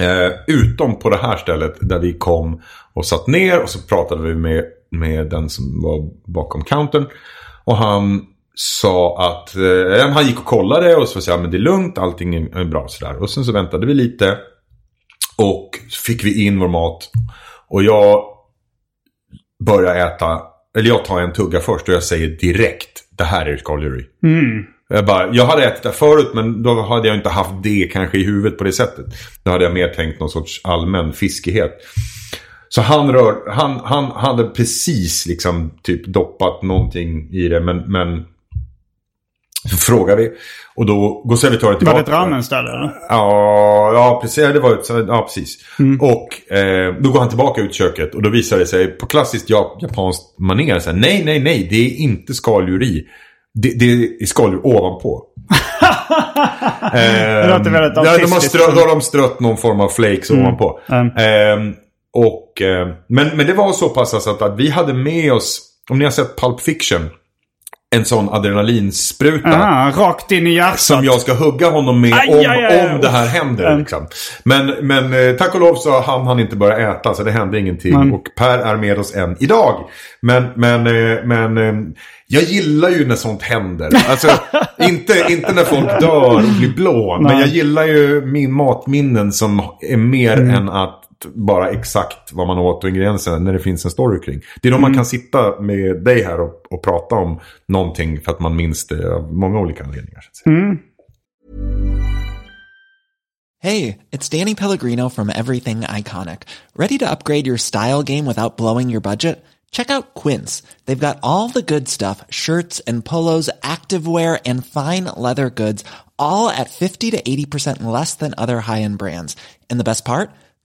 Eh, utom på det här stället där vi kom och satt ner och så pratade vi med, med den som var bakom countern. Och han sa att eh, han gick och kollade och så sa att men det är lugnt, allting är bra sådär. Och sen så väntade vi lite. Och fick vi in vår mat. Och jag börjar äta, eller jag tar en tugga först och jag säger direkt det här är skaldjur mm. Jag, bara, jag hade ätit det förut men då hade jag inte haft det kanske i huvudet på det sättet. Då hade jag mer tänkt någon sorts allmän fiskighet. Så han, rör, han, han hade precis liksom typ doppat någonting i det men, men så frågar vi. Och då går servitören Var tillbaka. det ett ramenställe? Ja, ja precis. Det var ett, ja, precis. Och eh, då går han tillbaka ut i köket och då visar det sig på klassiskt ja, japanskt manér. Nej, nej, nej. Det är inte skaldjur i. Det, det är skaldjur ovanpå. Det låter väldigt Ja, de har strött, då har de strött någon form av flakes ovanpå. Ehm, och, eh, men, men det var så pass alltså att, att vi hade med oss, om ni har sett Pulp Fiction. En sån adrenalinspruta. Aha, rakt in i hjärtat. Som jag ska hugga honom med Aj, om, aj, aj, om det här händer. Liksom. Men, men eh, tack och lov så hann han inte börja äta så det hände ingenting. Mm. Och Per är med oss än idag. Men, men, eh, men eh, jag gillar ju när sånt händer. Alltså, inte, inte när folk dör och blir blå. Men Nej. jag gillar ju min matminnen som är mer Mm. än att bara exakt vad man åt och ingredienserna när det finns en story kring. Det är då Mm. man kan sitta med dig här och, och prata om någonting för att man minns det av många olika anledningar. Att säga. Hey, it's Danny Pellegrino from Everything Iconic. Ready to upgrade your style game without blowing your budget? Check out Quince. They've got all the good stuff shirts and polos, activewear, and fine leather goods, all at 50 to 80% less than other high end brands. And the best part?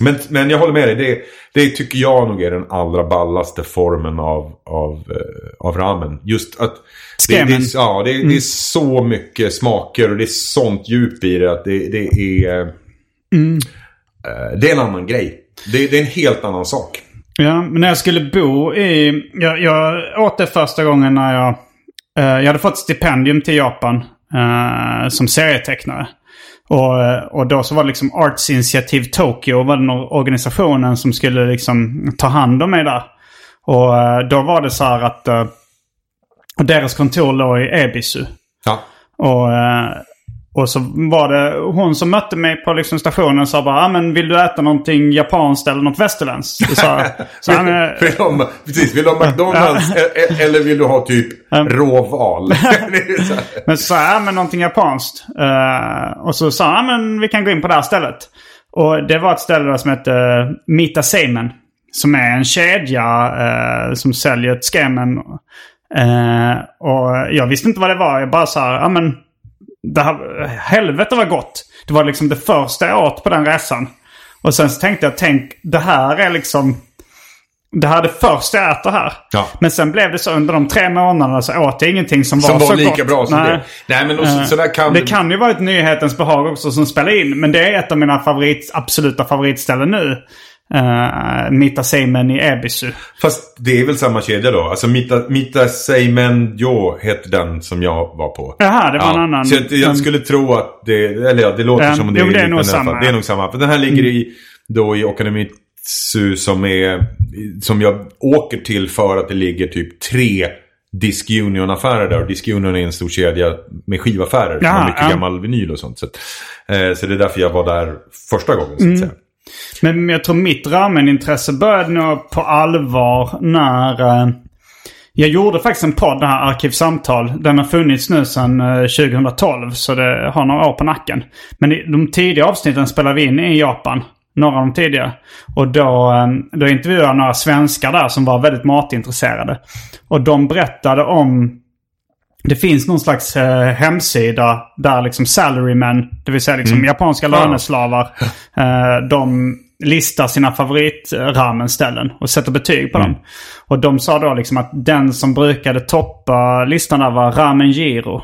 Men, men jag håller med dig. Det, det tycker jag nog är den allra ballaste formen av, av, eh, av ramen. Just att... Det, det, ja, det, det är så mycket smaker och det är sånt djup i det att det, det är... eh, det är en annan grej. Det, är en helt annan sak. Ja, men när jag skulle bo i... Jag, jag åt det första gången när jag... eh, jag hade fått stipendium till Japan eh, som serietecknare. Och, eh, och då så var det liksom Arts Initiative Tokyo var den or- organisationen som skulle liksom ta hand om mig där. Och eh, då var det så här att... eh, och deras kontor låg i Ebisu. Ja. Och, och så var det hon som mötte mig på liksom stationen och sa bara ah, men vill du äta någonting japanskt eller något västerländskt? Så, så han, eh, Vill ha, precis, vill du ha McDonalds e- e- eller vill du ha typ råval? Men så sa jag, ah, men någonting japanskt. Eh, och så sa han, ah, men vi kan gå in på det här stället. Och det var ett ställe där som hette uh, Mita Seimen. Som är en kedja eh, som säljer ett skemen. Eh, och jag visste inte vad det var. Jag bara sa, ah, men det här, helvete var gott. Det var liksom det första jag åt på den resan. Och sen så tänkte jag, tänk det här är liksom... Det här är det första jag äter här. Ja. Men sen blev det så under de tre månaderna så åt jag ingenting som var Som var så lika gott. bra som Nej. det. Nej, men och så, Eh, så där kan det kan ju vara ett nyhetens behag också som spelar in. Men det är ett av mina favorit, absoluta favoritställen nu. Uh, Mita Seimen i Ebisu. Fast det är väl samma kedja då? Alltså Mita, Mita Seimen Jo heter den som jag var på. Jaha, det var en annan. Så jag, jag skulle tro att det, eller ja, det låter Ja, som om det jo, är det är nog samma. Det är nog samma. För den här ligger i, då i Okanemitsu som är, som jag åker till för att det ligger typ tre Disc Union-affärer där. Och Disc Union är en stor kedja med skivaffärer. som Ja, har mycket ja. gammal vinyl och sånt. Så, eh, så det är därför jag var där första gången så att Mm. säga. Men jag tror mitt ramenintresse började nog på allvar när... eh, jag gjorde faktiskt en podd, det här Arkivsamtal. Den har funnits nu sedan eh, 2012, så det har några år på nacken. Men i- de tidiga avsnitten spelade vi in i Japan. Några av de tidiga. Och då, eh, då intervjuade jag några svenskar där som var väldigt matintresserade. Och de berättade om det finns någon slags eh, hemsida där liksom salarymen, det vill säga liksom japanska Ja. löneslavar, eh, de listar sina favoritramenställen och sätter betyg på dem. Och de sa då liksom att den som brukade toppa listan där var Ramen Giro.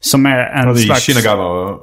Som är en Ja, slags... Shinagawa.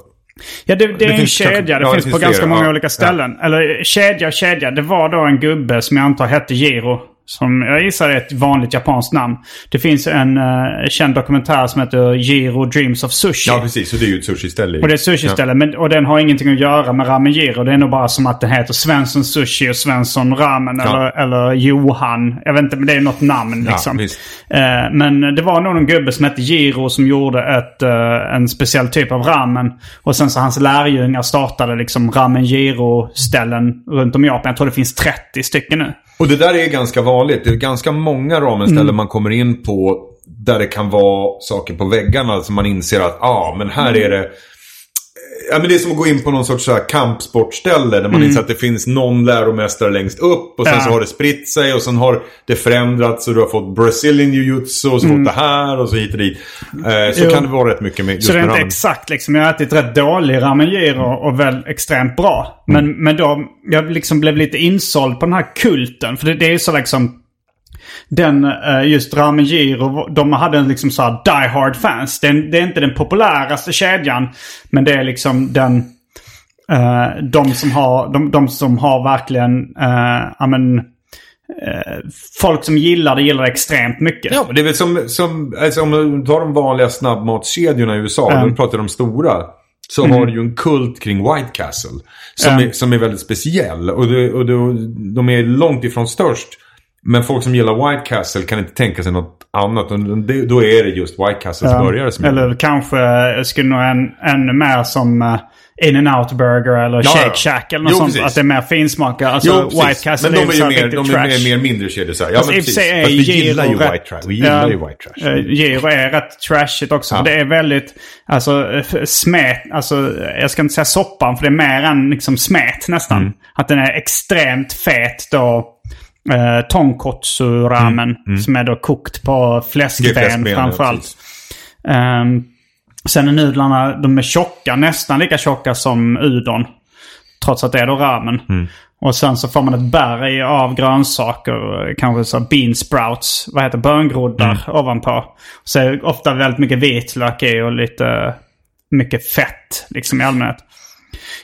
Ja, det, det, Det är en kedja. Det ja, finns på ganska många olika ställen. Eller kedja och kedja. Det var då en gubbe som jag antar hette Giro. Som jag gissar är ett vanligt japanskt namn. Det finns en uh, känd dokumentär som heter Giro Dreams of Sushi. Ja, precis. Och det är ju ett sushi-ställe. Och det är ett sushi-ställe. Men, och den har ingenting att göra med Ramen Giro. Det är nog bara som att den heter Svensson Sushi och Svensson Ramen. Ja. Eller, eller Johan. Jag vet inte, men det är något namn Ja, liksom. visst. Eh, men det var nog en gubbe som hette Giro som gjorde ett, eh, en speciell typ av ramen. Och sen så hans lärjungar startade liksom Ramen Giro-ställen runt om i Japan. Jag tror det finns 30 stycken nu. Och det där är ganska vanligt. Det är ganska många ramenställen man kommer in på där det kan vara saker på väggarna som man inser att ah, men här är det... Ja, men det är som att gå in på någon sorts så här kampsportställe där man inser att det finns någon läromästare längst upp och sen Ja. så har det spritt sig och sen har det förändrats och du har fått Brazilian jiu-jitsu och så fått det här och så hit och dit. Eh, så Jo. kan det vara rätt mycket med just Så det är inte ramen. exakt liksom. Jag har ätit rätt dålig ramen giro och väl extremt bra. Men, Mm. men då, jag liksom blev lite insåld på den här kulten. För det, det är så liksom... Den, eh, just Ramen Giro, de hade en liksom så här die hard fans. Det är, det är inte den populäraste kedjan. Men det är liksom den... eh, de, som har, de, de som har verkligen, eh, folk som gillar det gillar det extremt mycket. Ja, men det är väl som, som alltså om du tar de vanliga snabbmatskedjorna i USA, när du pratar om stora. Så har du ju en kult kring White Castle. Som, Ja. är, som är väldigt speciell. Och, det, och det, de är långt ifrån störst. Men folk som gillar White Castle kan inte tänka sig något annat. Det, då är det just White Castles Ja, burgare som Eller kanske eh, skulle nog en, ännu mer som uh, in and out burger eller Ja, Shake. Shack eller något Jo, sånt. precis. Att det är mer finsmakare. Alltså Jo. White Castle Men de är ju här mer, riktigt de är mer, mer mindre kedjor. Ja, Fast men precis. är Fast vi gillar ju White Trash. Vi gillar ju White Trash. eh, Giro är rätt trashigt också. Ja. Det är väldigt, alltså eh, smet, alltså jag ska inte säga soppan för det är mer än liksom smet nästan. Mm. Att den är extremt fet då. Eh, tonkotsu-ramen som är då kokt på Mm, fläskben fläskben, ja, framförallt. precis. Ehm, sen är nudlarna, de är tjocka, nästan lika tjocka som udon. Trots att det är då ramen. Mm. Och sen så får man ett berg av grönsaker. Kanske så bean sprouts, vad heter böngroddar Mm. ovanpå. Så är det ofta väldigt mycket vitlök i och lite mycket fett liksom i allmänhet.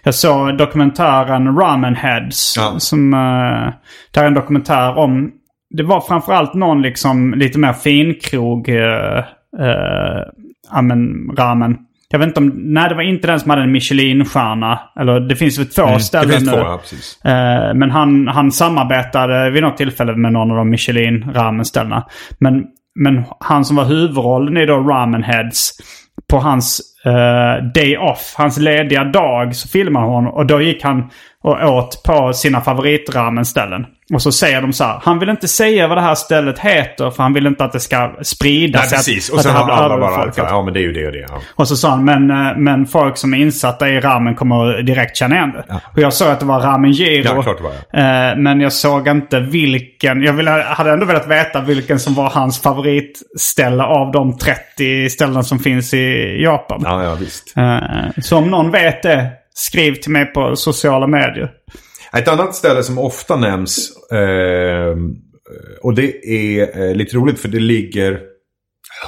Jag såg dokumentären Ramen Heads. Ja. Som, uh, det är en dokumentär om... Det var framförallt någon liksom lite mer finkrog... Uh, uh, ja, men, ramen. Jag vet inte om... Nej, det var inte den som hade en Michelin-stjärna. Eller det finns väl två Mm, ställen det finns nu. två, ja, precis. Eh, men han, han samarbetade vid något tillfälle med någon av de Michelin-ramenställena. Men, men han som var huvudrollen i då Ramen Heads. På hans uh, day off, hans lediga dag, så filmade hon och då gick han och åt på sina favoritramenställen. Och så säger de så här, han vill inte säga vad det här stället heter för han vill inte att det ska sprida Nej, precis. Att, Och det har alla bara... Ja, men det är ju det och det. Ja. Och så sa han, men, eh, men folk som är insatta i ramen kommer direkt känna igen det. Och jag såg att det var ramen giro. Ja, klart det var, Eh, Men jag såg inte vilken. Jag ville, hade ändå velat veta vilken som var hans favoritställe av de 30 ställen som finns i Japan. Ja, ja, visst. Eh, Så om någon vet det, skriv till mig på sociala medier. Ett annat ställe som ofta nämns eh, och det är eh, lite roligt för det ligger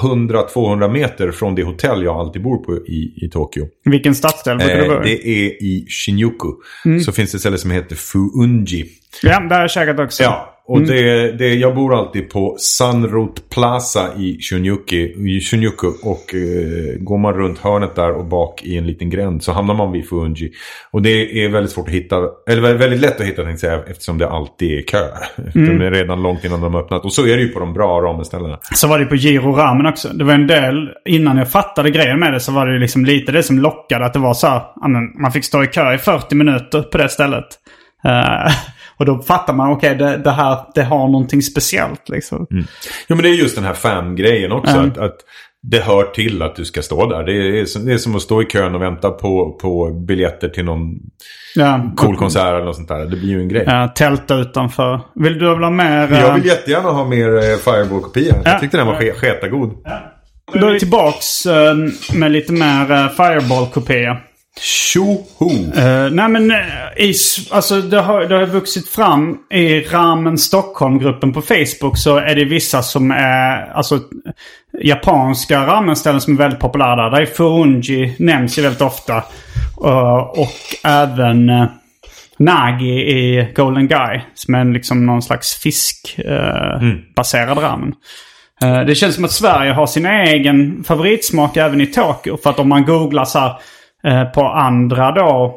100-200 meter från det hotell jag alltid bor på i, i Tokyo. Vilken stadsdel brukar du Eh, bo i? det är i Shinjuku. Mm. Så finns det ett ställe som heter Fuunji. Ja, där har jag käkat också. Ja, och det, det, jag bor alltid på Sunroot Plaza i Shinjuku. I Shinjuku och eh, går man runt hörnet där och bak i en liten gränd så hamnar man vid Fuunji. Och det är väldigt svårt att hitta, eller väldigt- lätt att hitta tänkte jag eftersom det alltid är kö. Mm. De är redan långt innan de har öppnat. Och så är det ju på de bra ramenställena. Så var det på Giro Ramen också. Det var en del, innan jag fattade grejen med det så var det liksom lite det som lockade. Att det var så här, man fick stå i kö i 40 minuter på det stället. Eh, och då fattar man, okej det, det här, det har någonting speciellt liksom. Jo men det är just den här fan-grejen också. Mm. Att, att det hör till att du ska stå där. Det är, som- det är som att stå i kön och vänta på, på biljetter till någon Ja, cool konsert eller något sånt där. Det blir ju en grej. Ja, tälta utanför. Vill du ha mer? eh, Jag vill jättegärna ha mer eh, Fireball-kopia. Ja. Jag tyckte den var ske- sketagod. Då är vi tillbaks eh, med lite mer Fireball-kopia. Tjoho! Eh, nej men eh, i, alltså det har, det har vuxit fram i Ramen Stockholm-gruppen på Facebook så är det vissa som är alltså japanska ramenställen som är väldigt populära där. Där är Furunji nämns ju väldigt ofta. Eh, och även eh, Nagi i Golden Guy som är liksom någon slags fiskbaserad eh, baserad ramen. Eh, Det känns som att Sverige har sin egen favoritsmak även i Tokyo. För att om man googlar så här, eh, på andra då.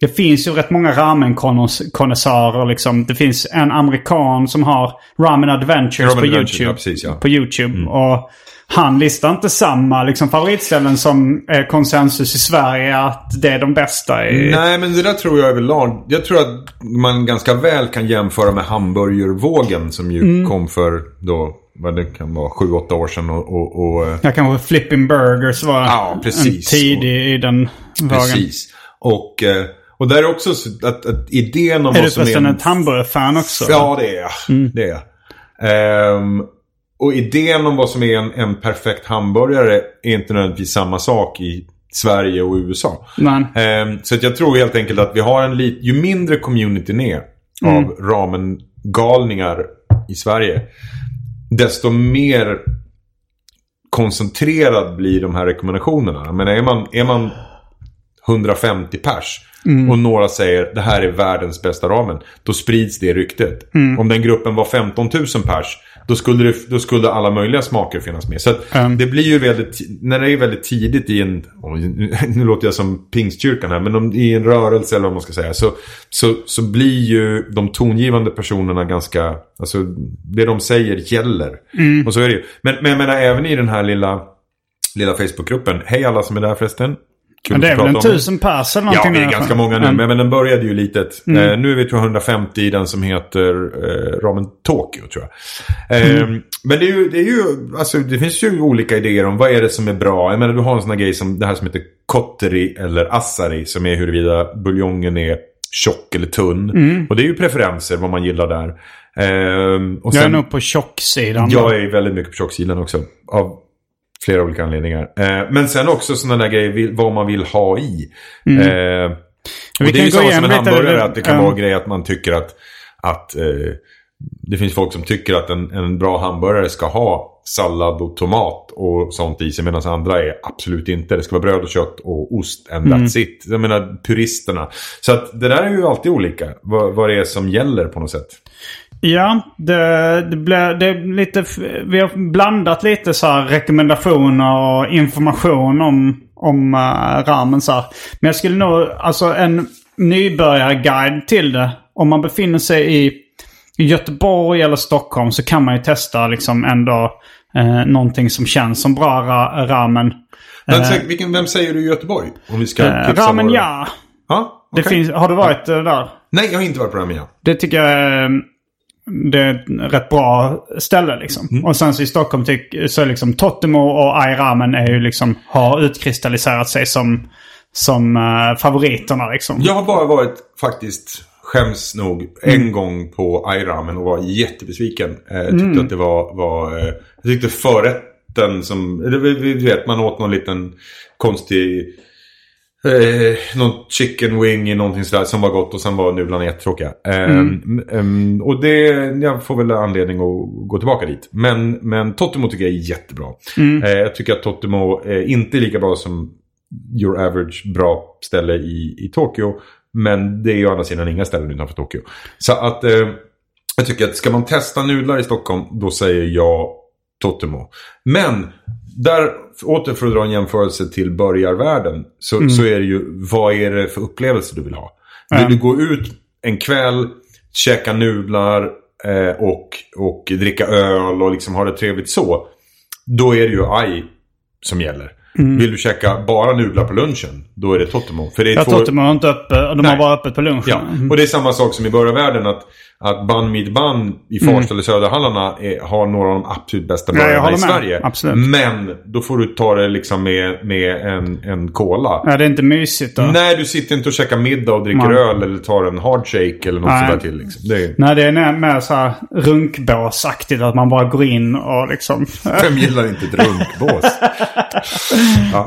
Det finns ju rätt många ramen-konnässörer liksom. Det finns en amerikan som har Ramen Adventures Ramen på Adventures, YouTube. ja, precis, ja. På YouTube. Och han listar inte samma liksom, favoritställen som är konsensus i Sverige. Att det är de bästa. I... Nej, men det där tror jag överlag. Jag tror att man ganska väl kan jämföra med hamburgervågen som ju Mm. kom för då, vad det kan vara, sju, åtta år sedan. Och, och, och eh, Ja, kanske Flipping Burgers var Ja, precis. en tidig i den vågen. precis. Och, eh, och där är också så att, att idén om Är vad du som är... förresten en- ett hamburgerfan också? Ja, det är jag. Mm. Det är jag. Ehm, och idén om vad som är en, en perfekt hamburgare är inte nödvändigtvis samma sak i Sverige och USA. Ehm, så att jag tror helt enkelt att vi har en lit, ju mindre communityn är Mm. av ramen-galningar i Sverige. Desto mer koncentrerad blir de här rekommendationerna. Men är man, är man 150 pers Mm. och några säger det här är världens bästa ramen. Då sprids det ryktet. Mm. Om den gruppen var 15 000 pers. Då skulle, det, då skulle alla möjliga smaker finnas med. Så Mm. det blir ju väldigt, när det är väldigt tidigt i en, nu låter jag som pingstkyrkan här, men om, i en rörelse eller vad man ska säga. Så, så, så blir ju de tongivande personerna ganska, alltså det de säger gäller. Mm. Och så är det ju. Men, men jag menar även i den här lilla, lilla Facebookgruppen. Hej alla som är där förresten. Men det är väl en tusen pers eller Ja, någonting? det är ganska många nu. Mm. Men, men den började ju litet. Eh, nu är vi tror jag 150 i den som heter eh, Ramen Tokyo tror jag. Eh, Mm. Men det är ju, det är ju, alltså det finns ju olika idéer om vad är det som är bra. Jag menar du har en sån här grej som det här som heter kotteri eller assari. Som är huruvida buljongen är tjock eller tunn. Mm. Och det är ju preferenser vad man gillar där. Eh, och Jag är sen- nog på tjocksidan. jag då. är väldigt mycket på tjocksidan också. Av flera olika anledningar. Eh, men sen också sådana där grejer, vad man vill ha i. Mm. Eh, och Vi det är ju samma som en hamburgare. Att det kan ja. vara grejer att man tycker att, att eh, det finns folk som tycker att en, en bra hamburgare ska ha sallad och tomat och sånt i sig. Medan andra är absolut inte. Det ska vara bröd och kött och ost and Mm. that's it. Jag menar puristerna. Så att det där är ju alltid olika. Vad, vad det är som gäller på något sätt. Ja, det, det blir det är lite... Vi har blandat lite så här rekommendationer och information om, om uh, ramen så här. Men jag skulle nog... Alltså en nybörjarguide till det. Om man befinner sig i Göteborg eller Stockholm så kan man ju testa liksom ändå eh, någonting som känns som bra ra, ramen. Men, sä- vilken, vem säger du i Göteborg? Om vi ska Eh, ramen ja. Ja, Det okej. finns, har du varit eh, där? Nej, jag har inte varit på Ramen ja. Det tycker jag är, det är ett rätt bra ställe liksom. Mm. Och sen så i Stockholm tyck, så liksom Totemo och Airamen är ju liksom, har utkristalliserat sig som, som eh, favoriterna liksom. Jag har bara varit faktiskt, skäms nog, Mm. en gång på Airamen och var jättebesviken. Eh, tyckte Mm. att det var, var eh, jag tyckte förrätten som, vi vet man åt någon liten konstig Eh, någon chicken wing i någonting sådär som var gott och sen var nudlarna jättetråkiga. Eh, Mm. ehm, och det, jag får väl anledning att gå tillbaka dit. Men, men Totemo tycker jag är jättebra. Mm. Eh, jag tycker att Totemo är inte lika bra som your average bra ställe i, i Tokyo. Men det är ju å andra sidan inga ställen utanför Tokyo. Så att eh, jag tycker att ska man testa nudlar i Stockholm då säger jag Totemo. Men där, åter för att dra en jämförelse till börjarvärlden. Så, så är det ju, vad är det för upplevelse du vill ha? Vill Ja. du gå ut en kväll, käka nudlar eh, och, och dricka öl och liksom ha det trevligt så. Då är det ju aj som gäller. Vill du käka bara nudlar på lunchen, då är det Totemo. För det är Jag två... de har inte öppet, de Nej. har bara öppet på lunchen. Ja, och det är samma sak som i börjarvärlden att, att Bun Meat Bun i Farsta eller Söderhallarna är, har några av de absolut bästa Mm. Ja, burgarna i. Sverige. Absolut. Men då får du ta det liksom med, med en, en cola. Ja, det är inte mysigt då. Nej, du sitter inte och käkar middag och dricker Nej. öl eller tar en hardshake eller något Nej. sådär till. Liksom. Det är, Nej, det är mer- så här runkbåsaktigt. Att man bara går in och liksom... vem gillar inte ett runkbås?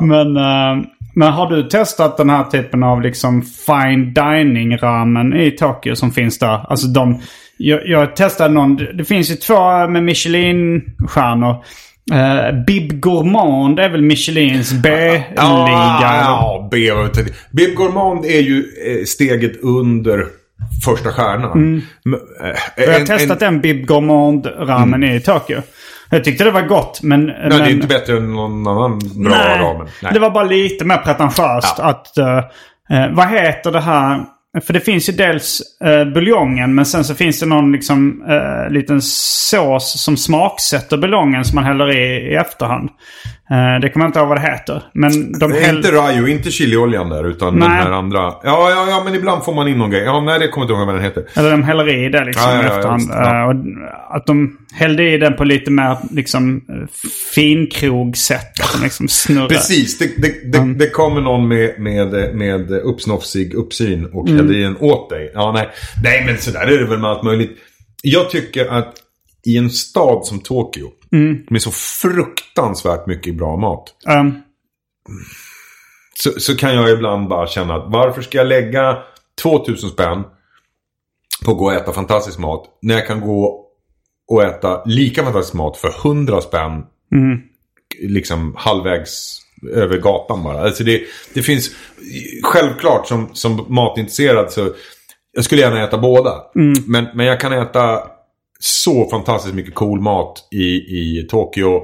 Men, eh, Men har du testat den här typen av liksom fine dining-ramen i Tokyo som finns där? Alltså de... Jag, jag testade någon... Det finns ju två med Michelin-stjärnor. Uh, Bib Gourmand är väl Michelins B-liga? Ja, B. Bib Gourmand är ju eh, steget under första stjärnan. Mm. jag har testat en, en Bib Gourmand-ramen mm. i Tokyo. Jag tyckte det var gott men... Nej, men, det är inte bättre än någon annan bra nej, ramen. Nej, det var bara lite mer pretentiöst ja. att... Uh, vad heter det här? För det finns ju dels eh, buljongen men sen så finns det någon liksom eh, liten sås som smaksätter buljongen som man häller i i efterhand. Eh, det kommer jag inte ihåg vad det heter. Men de häll... Inte rajo, inte chilioljan där utan nej. den här andra. Ja, ja, ja, men ibland får man in någon grej. Ja, nej, det kommer jag inte ihåg vad den heter. Eller de häller i det liksom ja, ja, efterhand. Ja, och att de hällde i den på lite mer liksom finkrog-sätt. Liksom snurrar. Precis, det, det, det, mm. det kommer någon med, med, med uppsnofsig uppsyn och mm. hällde i den åt dig. Ja, nej. nej, men sådär är det väl med allt möjligt. Jag tycker att i en stad som Tokyo Mm. Med så fruktansvärt mycket bra mat. Um. Så, så kan jag ibland bara känna att varför ska jag lägga 2000 spänn på att gå och äta fantastisk mat. När jag kan gå och äta lika fantastisk mat för 100 spänn. Mm. Liksom halvvägs över gatan bara. Alltså det, det finns självklart som, som matintresserad så jag skulle gärna äta båda. Mm. Men, men jag kan äta så fantastiskt mycket cool mat i, i Tokyo.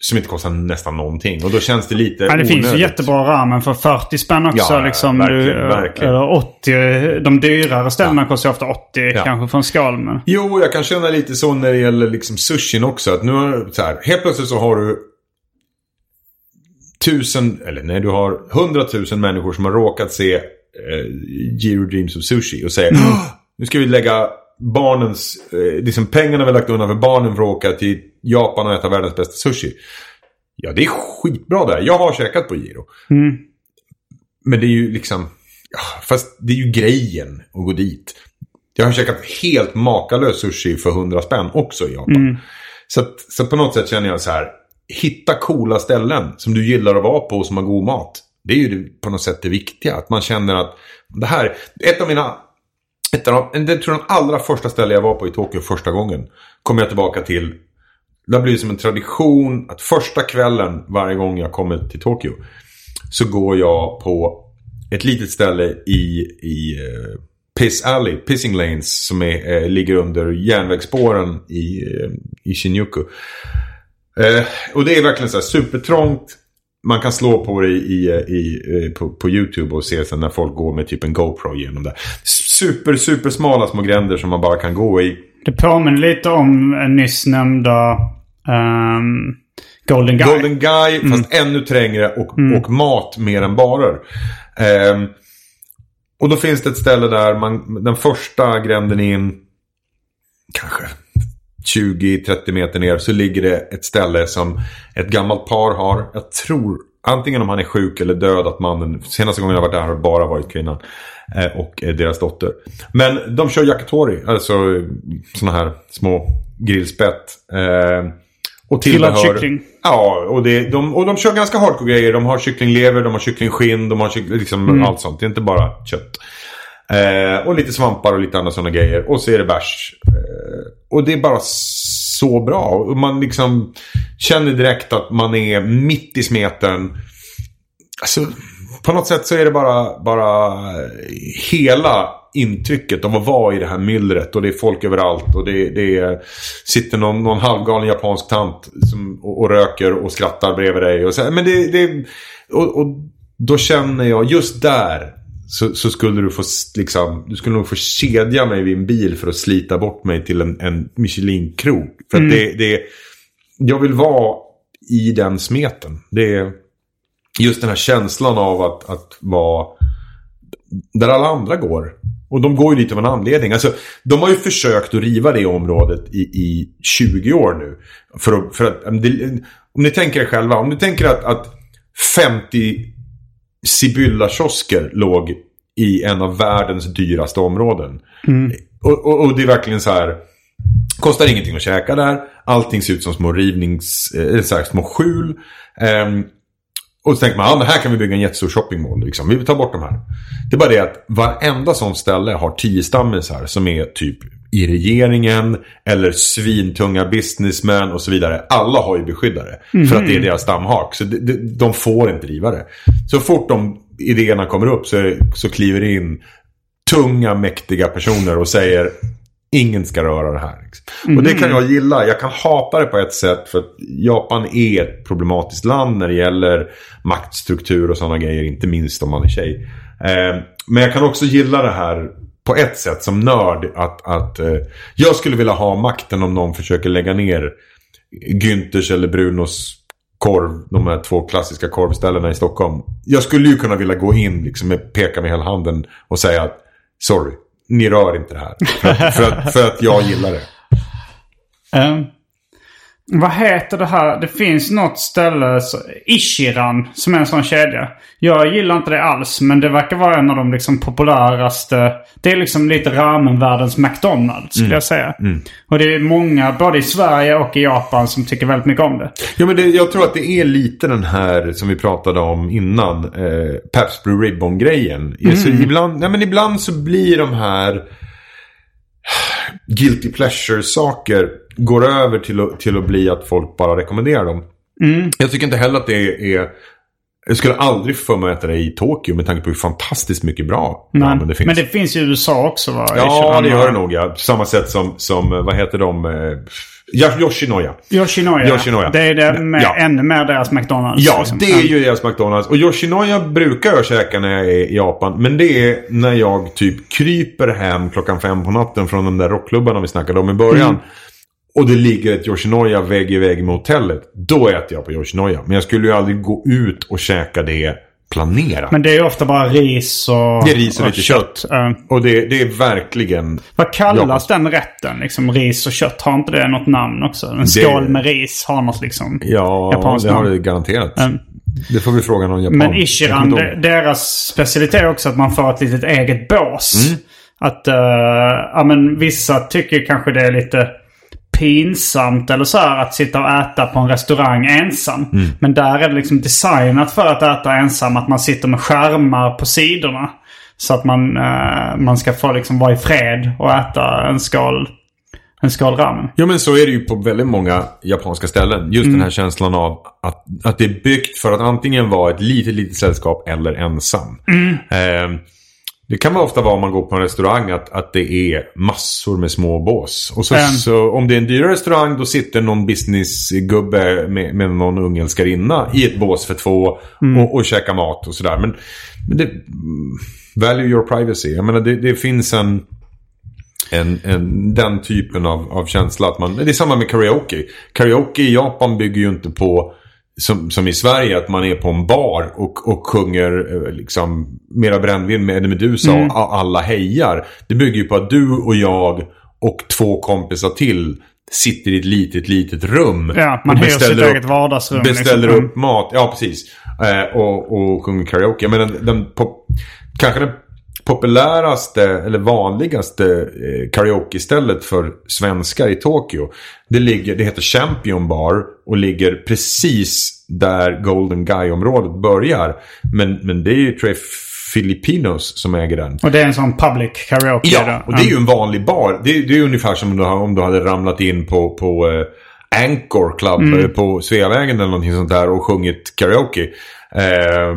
Som inte kostar nästan någonting. Och då känns det lite ja, Det onödigt. finns ju jättebra ramen för 40 spänn också. Ja, liksom, verkligen, du, verkligen. Eller 80. De dyrare ställena ja. kostar ofta 80 ja. kanske för en skal. Men... Jo, jag kan känna lite så när det gäller liksom sushin också. Att nu har, så här, helt plötsligt så har du tusen, eller nej du har hundratusen människor som har råkat se eh, Giro Dreams of Sushi och säger mm. nu ska vi lägga barnens, eh, liksom pengarna vi har lagt undan för barnen för att åka till Japan och äta världens bästa sushi. Ja, det är skitbra där. Jag har käkat på Giro. Mm. Men det är ju liksom... Fast det är ju grejen att gå dit. Jag har käkat helt makalös sushi för 100 spänn också i Japan. Mm. Så, att, så på något sätt känner jag så här. Hitta coola ställen som du gillar att vara på och som har god mat. Det är ju på något sätt det viktiga. Att man känner att det här... Ett av mina ett av de, det tror jag de allra första ställen jag var på i Tokyo första gången. Kommer jag tillbaka till. Det har blivit som en tradition att första kvällen varje gång jag kommer till Tokyo. Så går jag på ett litet ställe i, i uh, Piss Alley, Pissing Lanes. Som är, uh, ligger under järnvägsspåren i, uh, i Shinjuku. och det är verkligen så här supertrångt. Man kan slå på det i, i, på, på YouTube och se sen när folk går med typ en GoPro genom det super, super smala små gränder som man bara kan gå i. Det påminner lite om nyss nämnda um, Golden Guy. Golden Guy, mm. fast ännu trängre och, mm. och mat mer än barer. Um, och då finns det ett ställe där man, den första gränden in, kanske 20-30 meter ner, så ligger det ett ställe som ett gammalt par har. Jag tror, antingen om han är sjuk eller död, att mannen, senaste gången jag varit där har bara varit kvinnan. Eh, och eh, deras dotter. Men de kör yakitori, alltså sådana här små grillspett. Eh, och tillbehör... kyckling. Ja, och, det, de, och de kör ganska hardcore grejer. De har kycklinglever, de har kycklingskinn, de har kyckling, liksom mm. allt sånt. Det är inte bara kött. Eh, och lite svampar och lite andra sådana grejer. Och så är det bärs. Eh, och det är bara så bra. Och man liksom känner direkt att man är mitt i smeten. Alltså, på något sätt så är det bara, bara hela intrycket av att vara i det här myllret och det är folk överallt och det, det är, sitter någon, någon halvgalen japansk tant som, och, och, röker och skrattar bredvid dig. Och så, men det, det och, och då känner jag just där så, så, skulle du få liksom, du skulle nog få kedja mig vid en bil för att slita bort mig till en, en Michelin-krog. För mm. det, det, jag vill vara i den smeten. Det är just den här känslan av att, att vara där alla andra går. Och de går ju dit av en anledning. Alltså, de har ju försökt att riva det området i, i 20 år nu. För att, för att, om ni tänker er själva, om ni tänker att, att 50 Sibylla-kiosker låg i en av världens dyraste områden. Mm. Och, och, och, det är verkligen så här. Kostar ingenting att käka där. Allting ser ut som små rivnings... Eh, så här, små skjul. Um, Och så tänker man, ja men här kan vi bygga en jättestor shoppingmall. Liksom. Vi vill ta bort de här. Det är bara det att varenda sånt ställe har tio stammisar som är typ i regeringen eller svintunga businessmän och så vidare. Alla har ju beskyddare. För att det är deras stamhak. Så de, de, de får inte driva det. Så fort de idéerna kommer upp så, så kliver det in tunga, mäktiga personer och säger Ingen ska röra det här. Liksom. Och det kan jag gilla. Jag kan hata det på ett sätt. För att Japan är ett problematiskt land när det gäller maktstruktur och sådana grejer. Inte minst om man är tjej. Eh, men jag kan också gilla det här på ett sätt som nörd. Att, att eh, jag skulle vilja ha makten om någon försöker lägga ner Günthers eller Brunos korv. De här två klassiska korvställena i Stockholm. Jag skulle ju kunna vilja gå in liksom, med, peka med hela handen och säga att sorry ni rör inte det här. För att, för att, för att jag gillar det. Um, vad heter det här? Det finns något ställe, Ishiran, som är en sån kedja. Jag gillar inte det alls, men det verkar vara en av de liksom populäraste. Det är liksom lite ramenvärldens McDonalds, skulle jag säga. Och det är många, både i Sverige och i Japan, som tycker väldigt mycket om det. Ja, men det, jag tror att det är lite den här som vi pratade om innan. Eh, Pabst Blue Ribbon-grejen. Så ibland, nej, men ibland så blir de här guilty pleasure-saker går över till att, till att bli att folk bara rekommenderar dem. Jag tycker inte heller att det är... Jag skulle aldrig få för mig att äta det i Tokyo med tanke på hur fantastiskt mycket bra Men, ramen det finns. men det finns i USA också va? Ja, det gör det nog ja. På samma sätt som, som vad heter de? Eh, Yoshinoya. Yoshinoya. Yoshinoya. Det är det med, Ja. ännu mer deras McDonalds. Ja, liksom. det är ju deras McDonalds. Och Yoshinoya brukar jag käka när jag är i Japan. Men det är när jag typ kryper hem klockan fem på natten från de där rockklubbarna vi snackade om i början. Mm. Och det ligger ett Yoshinoya vägg i vägg med hotellet. Då äter jag på Yoshinoya. Men jag skulle ju aldrig gå ut och käka det planerat. Men det är ju ofta bara ris och, Det är ris och lite kött. Ja. Och det, det är verkligen... Vad kallas Japans- den rätten? Liksom ris och kött. Har inte det något namn också? En skål med ris har något liksom Ja, japanskt det har det garanterat. Mm. Det får vi fråga någon japan. Men Ishiran, deras specialitet är också att man får ett litet eget bås. Mm. Att, eh, ja men vissa tycker kanske det är lite pinsamt eller så här att sitta och äta på en restaurang ensam. Mm. Men där är det liksom designat för att äta ensam. Att man sitter med skärmar på sidorna. Så att man, eh, man ska få liksom vara i fred och äta en skål, en skål ramen. Ja men så är det ju på väldigt många japanska ställen. Just Mm. den här känslan av att, att det är byggt för att antingen vara ett litet, litet sällskap eller ensam. Mm. Eh, det kan vara ofta vara om man går på en restaurang att, att det är massor med små bås. Och så, Mm. så om det är en dyrare restaurang då sitter någon businessgubbe med, med någon ungälskarinna i ett bås för två Mm. och, och käkar mat och sådär. Men, men det, value your privacy. Jag menar det, det finns en en, en, den typen av, av känsla. Att man, det är samma med karaoke. Karaoke i Japan bygger ju inte på, som, som i Sverige, att man är på en bar och, och sjunger eh, liksom, mera brännvin med Eddie Meduza Mm. och alla hejar. Det bygger ju på att du och jag och två kompisar till sitter i ett litet, litet rum. Ja, man och hyr sitt beställer eget vardagsrum, Beställer liksom. upp mat, ja precis. Eh, och, och sjunger karaoke. Men den, den pop, kanske den populäraste eller vanligaste eh, karaoke-stället för svenskar i Tokyo. Det, ligger, det heter Champion Bar och ligger precis där Golden Guy-området börjar. Men, men det är ju Tre Filipinos som äger den. Och det är en sån public karaoke. Ja, då. och det är ju en vanlig bar. Det, är- det är ungefär som om du, har- om du hade ramlat in på, på eh, Anchor Club Mm. eh, på Sveavägen eller någonting sånt där och sjungit karaoke. Eh,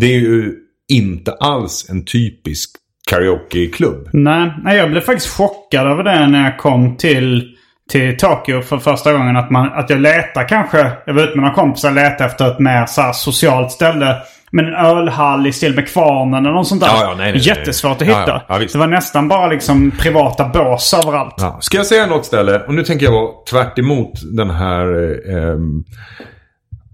det är ju inte alls en typisk karaokeklubb. Nej, nej, jag blev faktiskt chockad över det när jag kom till, till Tokyo för första gången. Att, man, att jag letar kanske, jag var ute med några kompisar och letade efter ett mer så här, socialt ställe. Men en ölhall i stil med Kvarnen eller något sånt där. Ja, ja, nej, nej, nej. Jättesvårt att hitta. ja, det var nästan bara liksom privata bås överallt. Ska jag säga något ställe? Och nu tänker jag vara tvärt emot den här... Eh, ehm,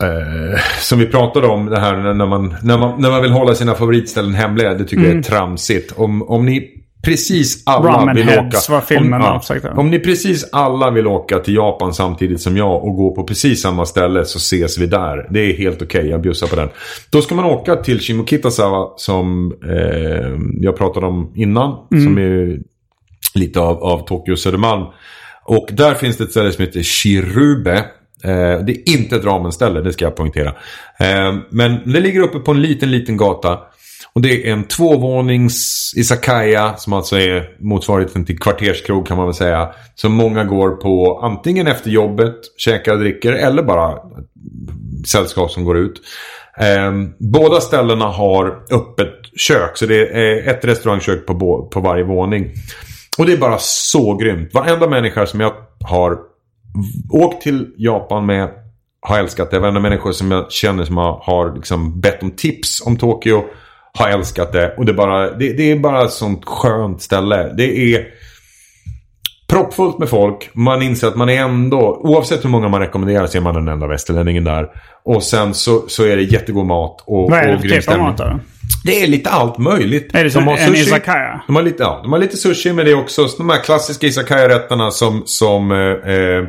eh, som vi pratade om, det här när man, när, man, när man vill hålla sina favoritställen hemliga. Det tycker jag är tramsigt. Om, om ni precis alla Ramen vill Heads åka... var filmen om, försökte. om ni precis alla vill åka till Japan samtidigt som jag och gå på precis samma ställe så ses vi där. Det är helt okej, jag bjussar på den. Då ska man åka till Shimokitazawa som eh, jag pratade om innan. Som är lite av, av Tokyo Södermalm. Och där finns det ett ställe som heter Shirube. Eh, det är inte ett ramenställe, det ska jag poängtera. Eh, men det ligger uppe på en liten, liten gata. Och det är en tvåvånings izakaya som alltså är motsvarigheten till kvarterskrog kan man väl säga. Som många går på antingen efter jobbet, käkar och dricker eller bara sällskap som går ut. Eh, båda ställena har öppet kök så det är ett restaurangkök på, på varje våning. Och det är bara så grymt. Varenda människa som jag har åkt till Japan med har älskat det. Varenda människa som jag känner som har, har liksom bett om tips om Tokyo har älskat det. Och det är bara, det, det är bara ett sånt skönt ställe. Det är proppfullt med folk. Man inser att man är ändå, oavsett hur många man rekommenderar så är man den enda västerlänningen där. Och sen så, så är det jättegod mat och, Vad är det och för grym typ av stämning. mat då? Det är lite allt möjligt. Är det som De har en sushi. izakaya? De har lite, ja, de har lite sushi men det är också de här klassiska izakaya-rätterna som, som eh,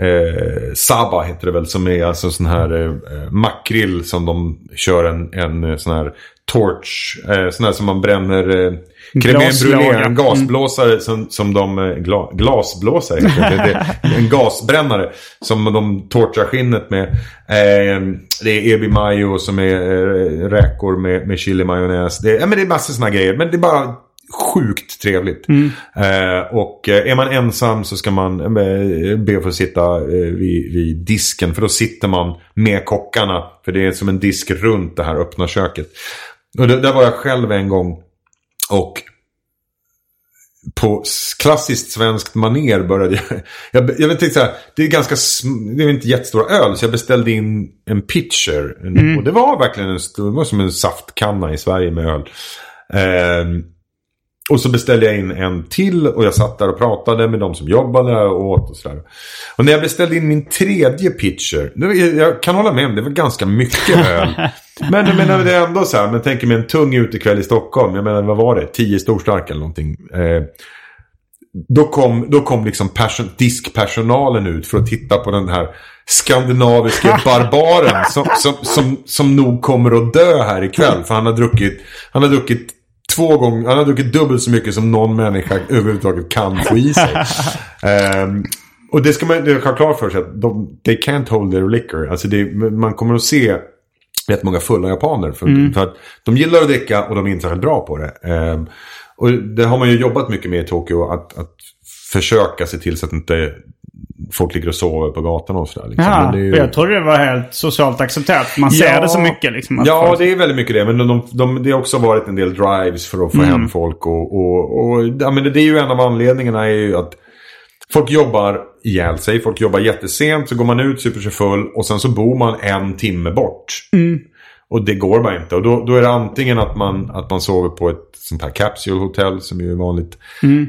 eh, eh, Saba heter det väl. Som är alltså sån här eh, makrill som de kör en, en eh, sån här torch. Eh, sån här som man bränner eh, brûlée. En gasblåsare som, som de... Eh, gla, glasblåsare heter det. En gasbrännare som de torchar skinnet med. Eh, det är ebi mayo som är eh, räkor med, med chili majonnäs. Det, ja, men det är massor såna grejer. Men det är bara sjukt trevligt. Eh, och eh, är man ensam så ska man eh, be för att sitta eh, vid, vid disken. För då sitter man med kockarna. För det är som en disk runt det här öppna köket. Och det, där var jag själv en gång. Och på klassiskt svenskt maner började jag... Jag, jag vet inte så här, det är ganska... Det är inte jättestora öl. Så jag beställde in en pitcher. En, Och det var verkligen en stor... Det var som en saftkanna i Sverige med öl. Ehm, och så beställde jag in en till och jag satt där och pratade med de som jobbade och åt och sådär. Och när jag beställde in min tredje pitcher. Jag kan hålla med om det var ganska mycket öl. Men jag menar det är ändå så här. Men tänker mig en tung utekväll i Stockholm. Jag menar vad var det? Tio storstark eller någonting. Eh, då kom, då kom liksom person, diskpersonalen ut för att titta på den här skandinaviska barbaren som, som, som, som nog kommer att dö här ikväll. För han har druckit, han har druckit två gånger, han har druckit dubbelt så mycket som någon människa överhuvudtaget kan få i sig. Ehm, och det ska man ha klart för sig att de, they can't hold their liquor. Alltså det, man kommer att se rätt många fulla japaner. För, för att de gillar att dricka och de är inte särskilt bra på det. Ehm, och det har man ju jobbat mycket med i Tokyo. Att, att försöka se till så att inte folk ligger och sover på gatan och sådär. Liksom. Ja, ju- jag trodde det var helt socialt accepterat. Man ser Ja. det så mycket liksom. Ja, folk- det är väldigt mycket det. Men de, de, det har också varit en del drives för att få hem folk. Och, och, och, ja, men det, det är ju en av anledningarna är ju att folk jobbar ihjäl sig. Folk jobbar jättesent. Så går man ut, super sig full och sen så bor man en timme bort. Och det går bara inte. Och då, då är det antingen att man, att man sover på ett sånt här capsule hotell som ju är vanligt.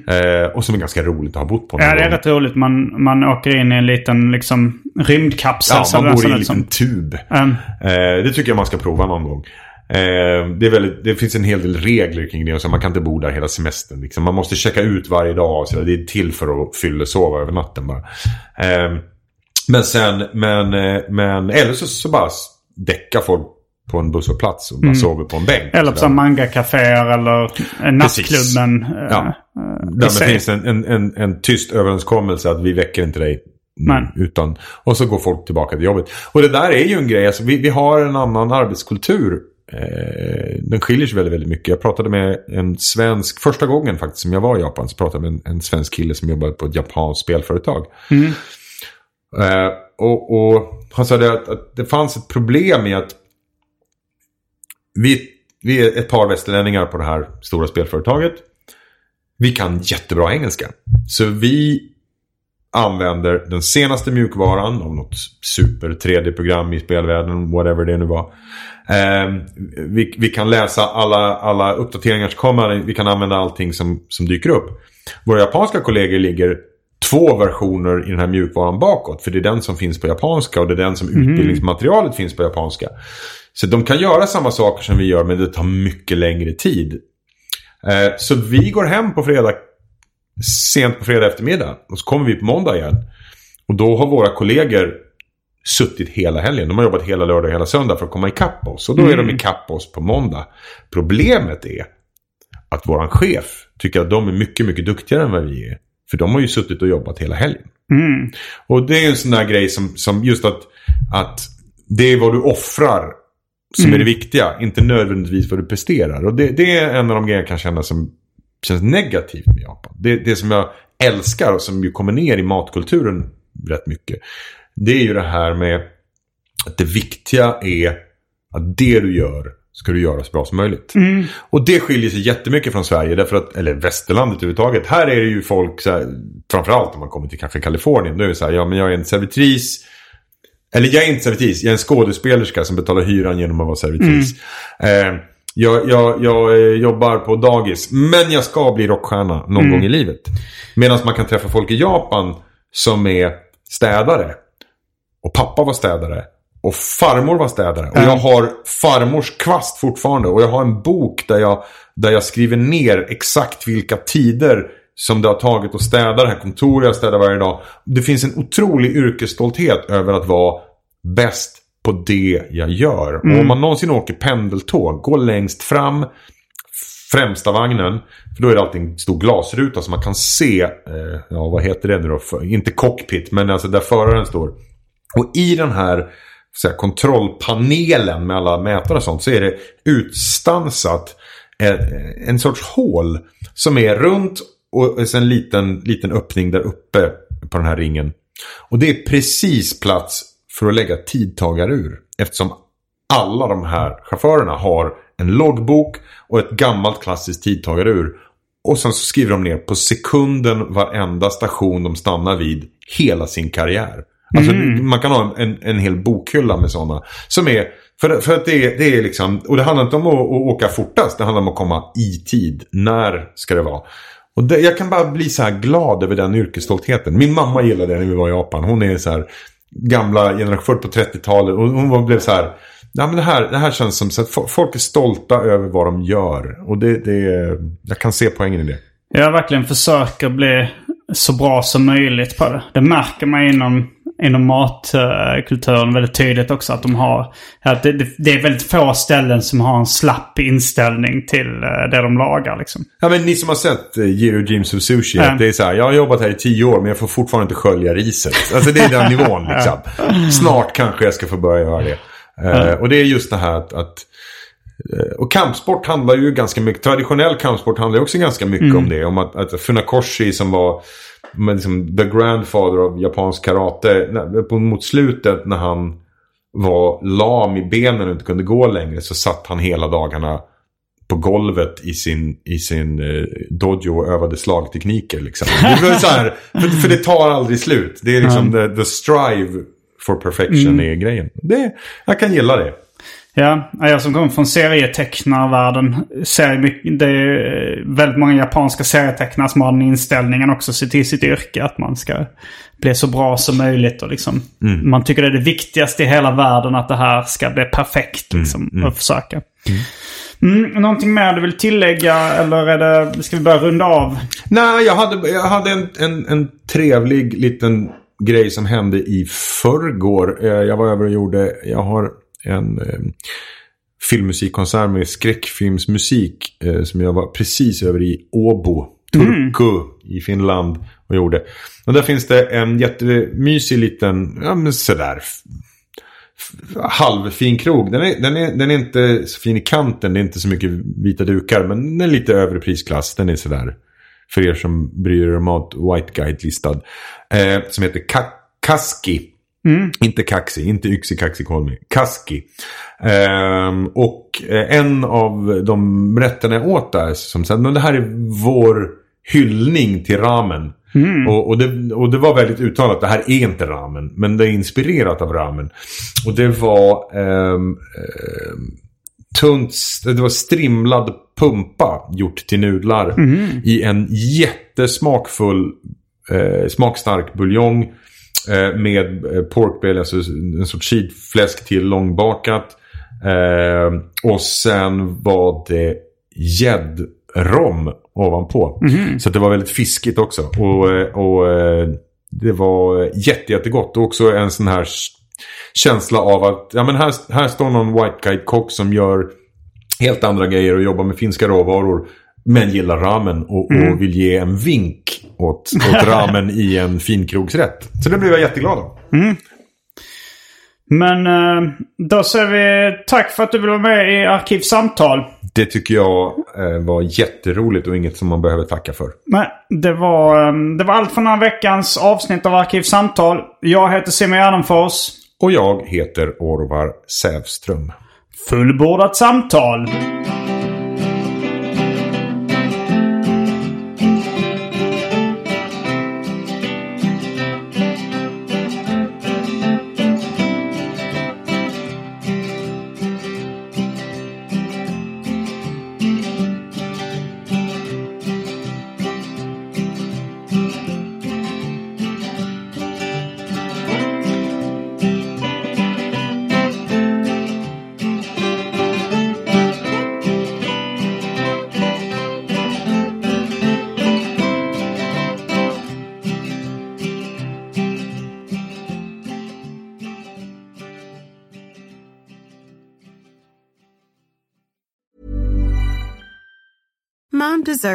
Eh, och som är ganska roligt att ha bott på. Ja, det är rätt roligt. Man, man åker in i en liten liksom, rymdkapsel. Ja, man bor i en liten tub. Mm. Eh, det tycker jag man ska prova någon gång. Eh, det, är väldigt, det finns en hel del regler kring det. Och så man kan inte bo där hela semestern. Liksom. Man måste checka ut varje dag. Så. Det är till för att fylla sova över natten bara. Eh, men sen, men, eh, men eller så, så bara däckar folk på en busshållplats och bara sover på en bänk. Mm. Eller på Sådär. manga-caféer eller eh, nattklubben. eh, Ja. eh, Där i sig. det finns en, en, en, en tyst överenskommelse att vi väcker inte dig. Nej. Utan, och så går folk tillbaka till jobbet. Och det där är ju en grej. Alltså, vi, vi har en annan arbetskultur. Eh, den skiljer sig väldigt, väldigt mycket. Jag pratade med en svensk, första gången faktiskt som jag var i Japan, så pratade jag med en, en svensk kille som jobbade på ett japanskt spelföretag. Eh, och, och han sa det att, att det fanns ett problem i att vi, vi är ett par västerlänningar på det här stora spelföretaget. Vi kan jättebra engelska. Så vi använder den senaste mjukvaran av något super 3D-program i spelvärlden, whatever det nu var. Ehm, vi, vi kan läsa alla, alla uppdateringar som kommer, vi kan använda allting som, som dyker upp. Våra japanska kollegor ligger två versioner i den här mjukvaran bakåt. För det är den som finns på japanska och det är den som utbildningsmaterialet finns på japanska. Så de kan göra samma saker som vi gör men det tar mycket längre tid. Eh, så vi går hem på fredag, sent på fredag eftermiddag. Och så kommer vi på måndag igen. Och då har våra kollegor suttit hela helgen. De har jobbat hela lördag och hela söndag för att komma ikapp oss. Och då är de ikapp oss på måndag. Problemet är att våran chef tycker att de är mycket, mycket duktigare än vad vi är. För de har ju suttit och jobbat hela helgen. Och det är en sån där grej som, som just att, att det är vad du offrar som är det viktiga. Inte nödvändigtvis vad du presterar. Och det, det är en av de grejer jag kan känna som känns negativt med Japan. Det, det som jag älskar och som ju kommer ner i matkulturen rätt mycket. Det är ju det här med att det viktiga är att det du gör ska du göra så bra som möjligt. Och det skiljer sig jättemycket från Sverige, därför att, eller västerlandet överhuvudtaget. Här är det ju folk, så här, framförallt om man kommer till kanske Kalifornien, då är det så här, ja men jag är en servitris. Eller jag är inte servitris, jag är en skådespelerska som betalar hyran genom att vara servitris. Eh, jag, jag, jag eh, jobbar på dagis, men jag ska bli rockstjärna någon gång i livet. Medan man kan träffa folk i Japan som är städare. Och pappa var städare. Och farmor var städare. Och jag har farmors kvast fortfarande. Och jag har en bok där jag, där jag skriver ner exakt vilka tider som det har tagit att städa det här kontoret jag städar varje dag. Det finns en otrolig yrkesstolthet över att vara bäst på det jag gör. Och om man någonsin åker pendeltåg, gå längst fram, främsta vagnen. För då är det alltid en stor glasruta så man kan se, eh, ja vad heter det nu då? För, inte cockpit, men alltså där föraren står. Och i den här här, kontrollpanelen med alla mätare och sånt så är det utstansat en, en sorts hål som är runt och sen en liten, liten öppning där uppe på den här ringen. Och det är precis plats för att lägga tidtagarur. Eftersom alla de här chaufförerna har en loggbok och ett gammalt klassiskt tidtagarur. Och sen så skriver de ner på sekunden varenda station de stannar vid hela sin karriär. Alltså man kan ha en, en hel bokhylla med sådana. Som är, för, för att det är, det är liksom, och det handlar inte om att, att åka fortast, det handlar om att komma i tid. När ska det vara? Och det, jag kan bara bli så här glad över den yrkesstoltheten. Min mamma gillade det när vi var i Japan. Hon är så här gamla generation på 30-talet. Och hon blev så här, ja men det här, det här känns som så att folk är stolta över vad de gör. Och det, det, jag kan se poängen i det. Jag verkligen försöker bli så bra som möjligt på det. Det märker man inom, inom matkulturen väldigt tydligt också. Att de har... Att det, det, är väldigt få ställen som har en slapp inställning till eh, det de lagar liksom. Ja men ni som har sett uh, Giro Dreams of Sushi. Att Det är så här, jag har jobbat här i tio år men jag får fortfarande inte skölja riset. Alltså det är den nivån liksom. Snart kanske jag ska få börja göra det. Eh, och det är just det här att, att eh, och kampsport handlar ju ganska mycket, traditionell kampsport handlar också ganska mycket om det. Om att, att Funakoshi som var men liksom, the grandfather av japansk karate, mot slutet när han var lam i benen och inte kunde gå längre så satt han hela dagarna på golvet i sin, i sin eh, dojo och övade slagtekniker. Liksom. Det var så här, för, för det tar aldrig slut. Det är liksom the, the strive for perfection är grejen. Det, jag kan gilla det. Ja, jag som kommer från serietecknarvärlden ser mycket, det är väldigt många japanska serietecknare som har den inställningen också så till sitt yrke. Att man ska bli så bra som möjligt och liksom man tycker det är det viktigaste i hela världen att det här ska bli perfekt liksom och försöka. Mm, någonting mer du vill tillägga eller är det, ska vi börja runda av? Nej, jag hade, jag hade en, en, en trevlig liten grej som hände i förrgår. Eh, Jag var över och gjorde, jag har en eh, filmmusikkonsert med skräckfilmsmusik eh, som jag var precis över i Åbo, Turku i Finland och gjorde. Och där finns det en jättemysig liten, ja men sådär halvfin krog. Den är, den, är, den är inte så fin i kanten. Det är inte så mycket vita dukar. Men den är lite övre prisklass. Den är sådär. För er som bryr er om mat. White Guide-listad. Eh, som heter Ka- Kaski. Inte Kaxi. Inte Yxi Kaxi Kolmi. Kaski. Ehm, och eh, en av de rätterna jag åt där. Som sa men det här är vår hyllning till ramen. Och, och, det, och det var väldigt uttalat, det här är inte ramen. Men det är inspirerat av ramen. Och det var ehm, ehm, tunt, det var strimlad pumpa gjort till nudlar. I en jättesmakfull, eh, smakstark buljong. Eh, med eh, porkbelly, alltså en sorts sidfläsk till långbakat. Eh, och sen var det gäddrom ovanpå. Så att det var väldigt fiskigt också. Och, eh, och det var jätte, jättegott. Och också en sån här känsla av att ja, men här, här står någon white guide kock som gör helt andra grejer och jobbar med finska råvaror. Men gillar ramen och, Mm. och vill ge en vink åt, åt ramen i en finkrogsrätt. Så det blev jag jätteglad av. Men eh, då säger vi tack för att du ville vara med i Arkivsamtal. Det tycker jag eh, var jätteroligt och inget som man behöver tacka för. Men det var, eh, det var allt från den här veckans avsnitt av Arkivsamtal. Jag heter Simon Gärdenfors. Och jag heter Orvar Sävström. Fullbordat samtal.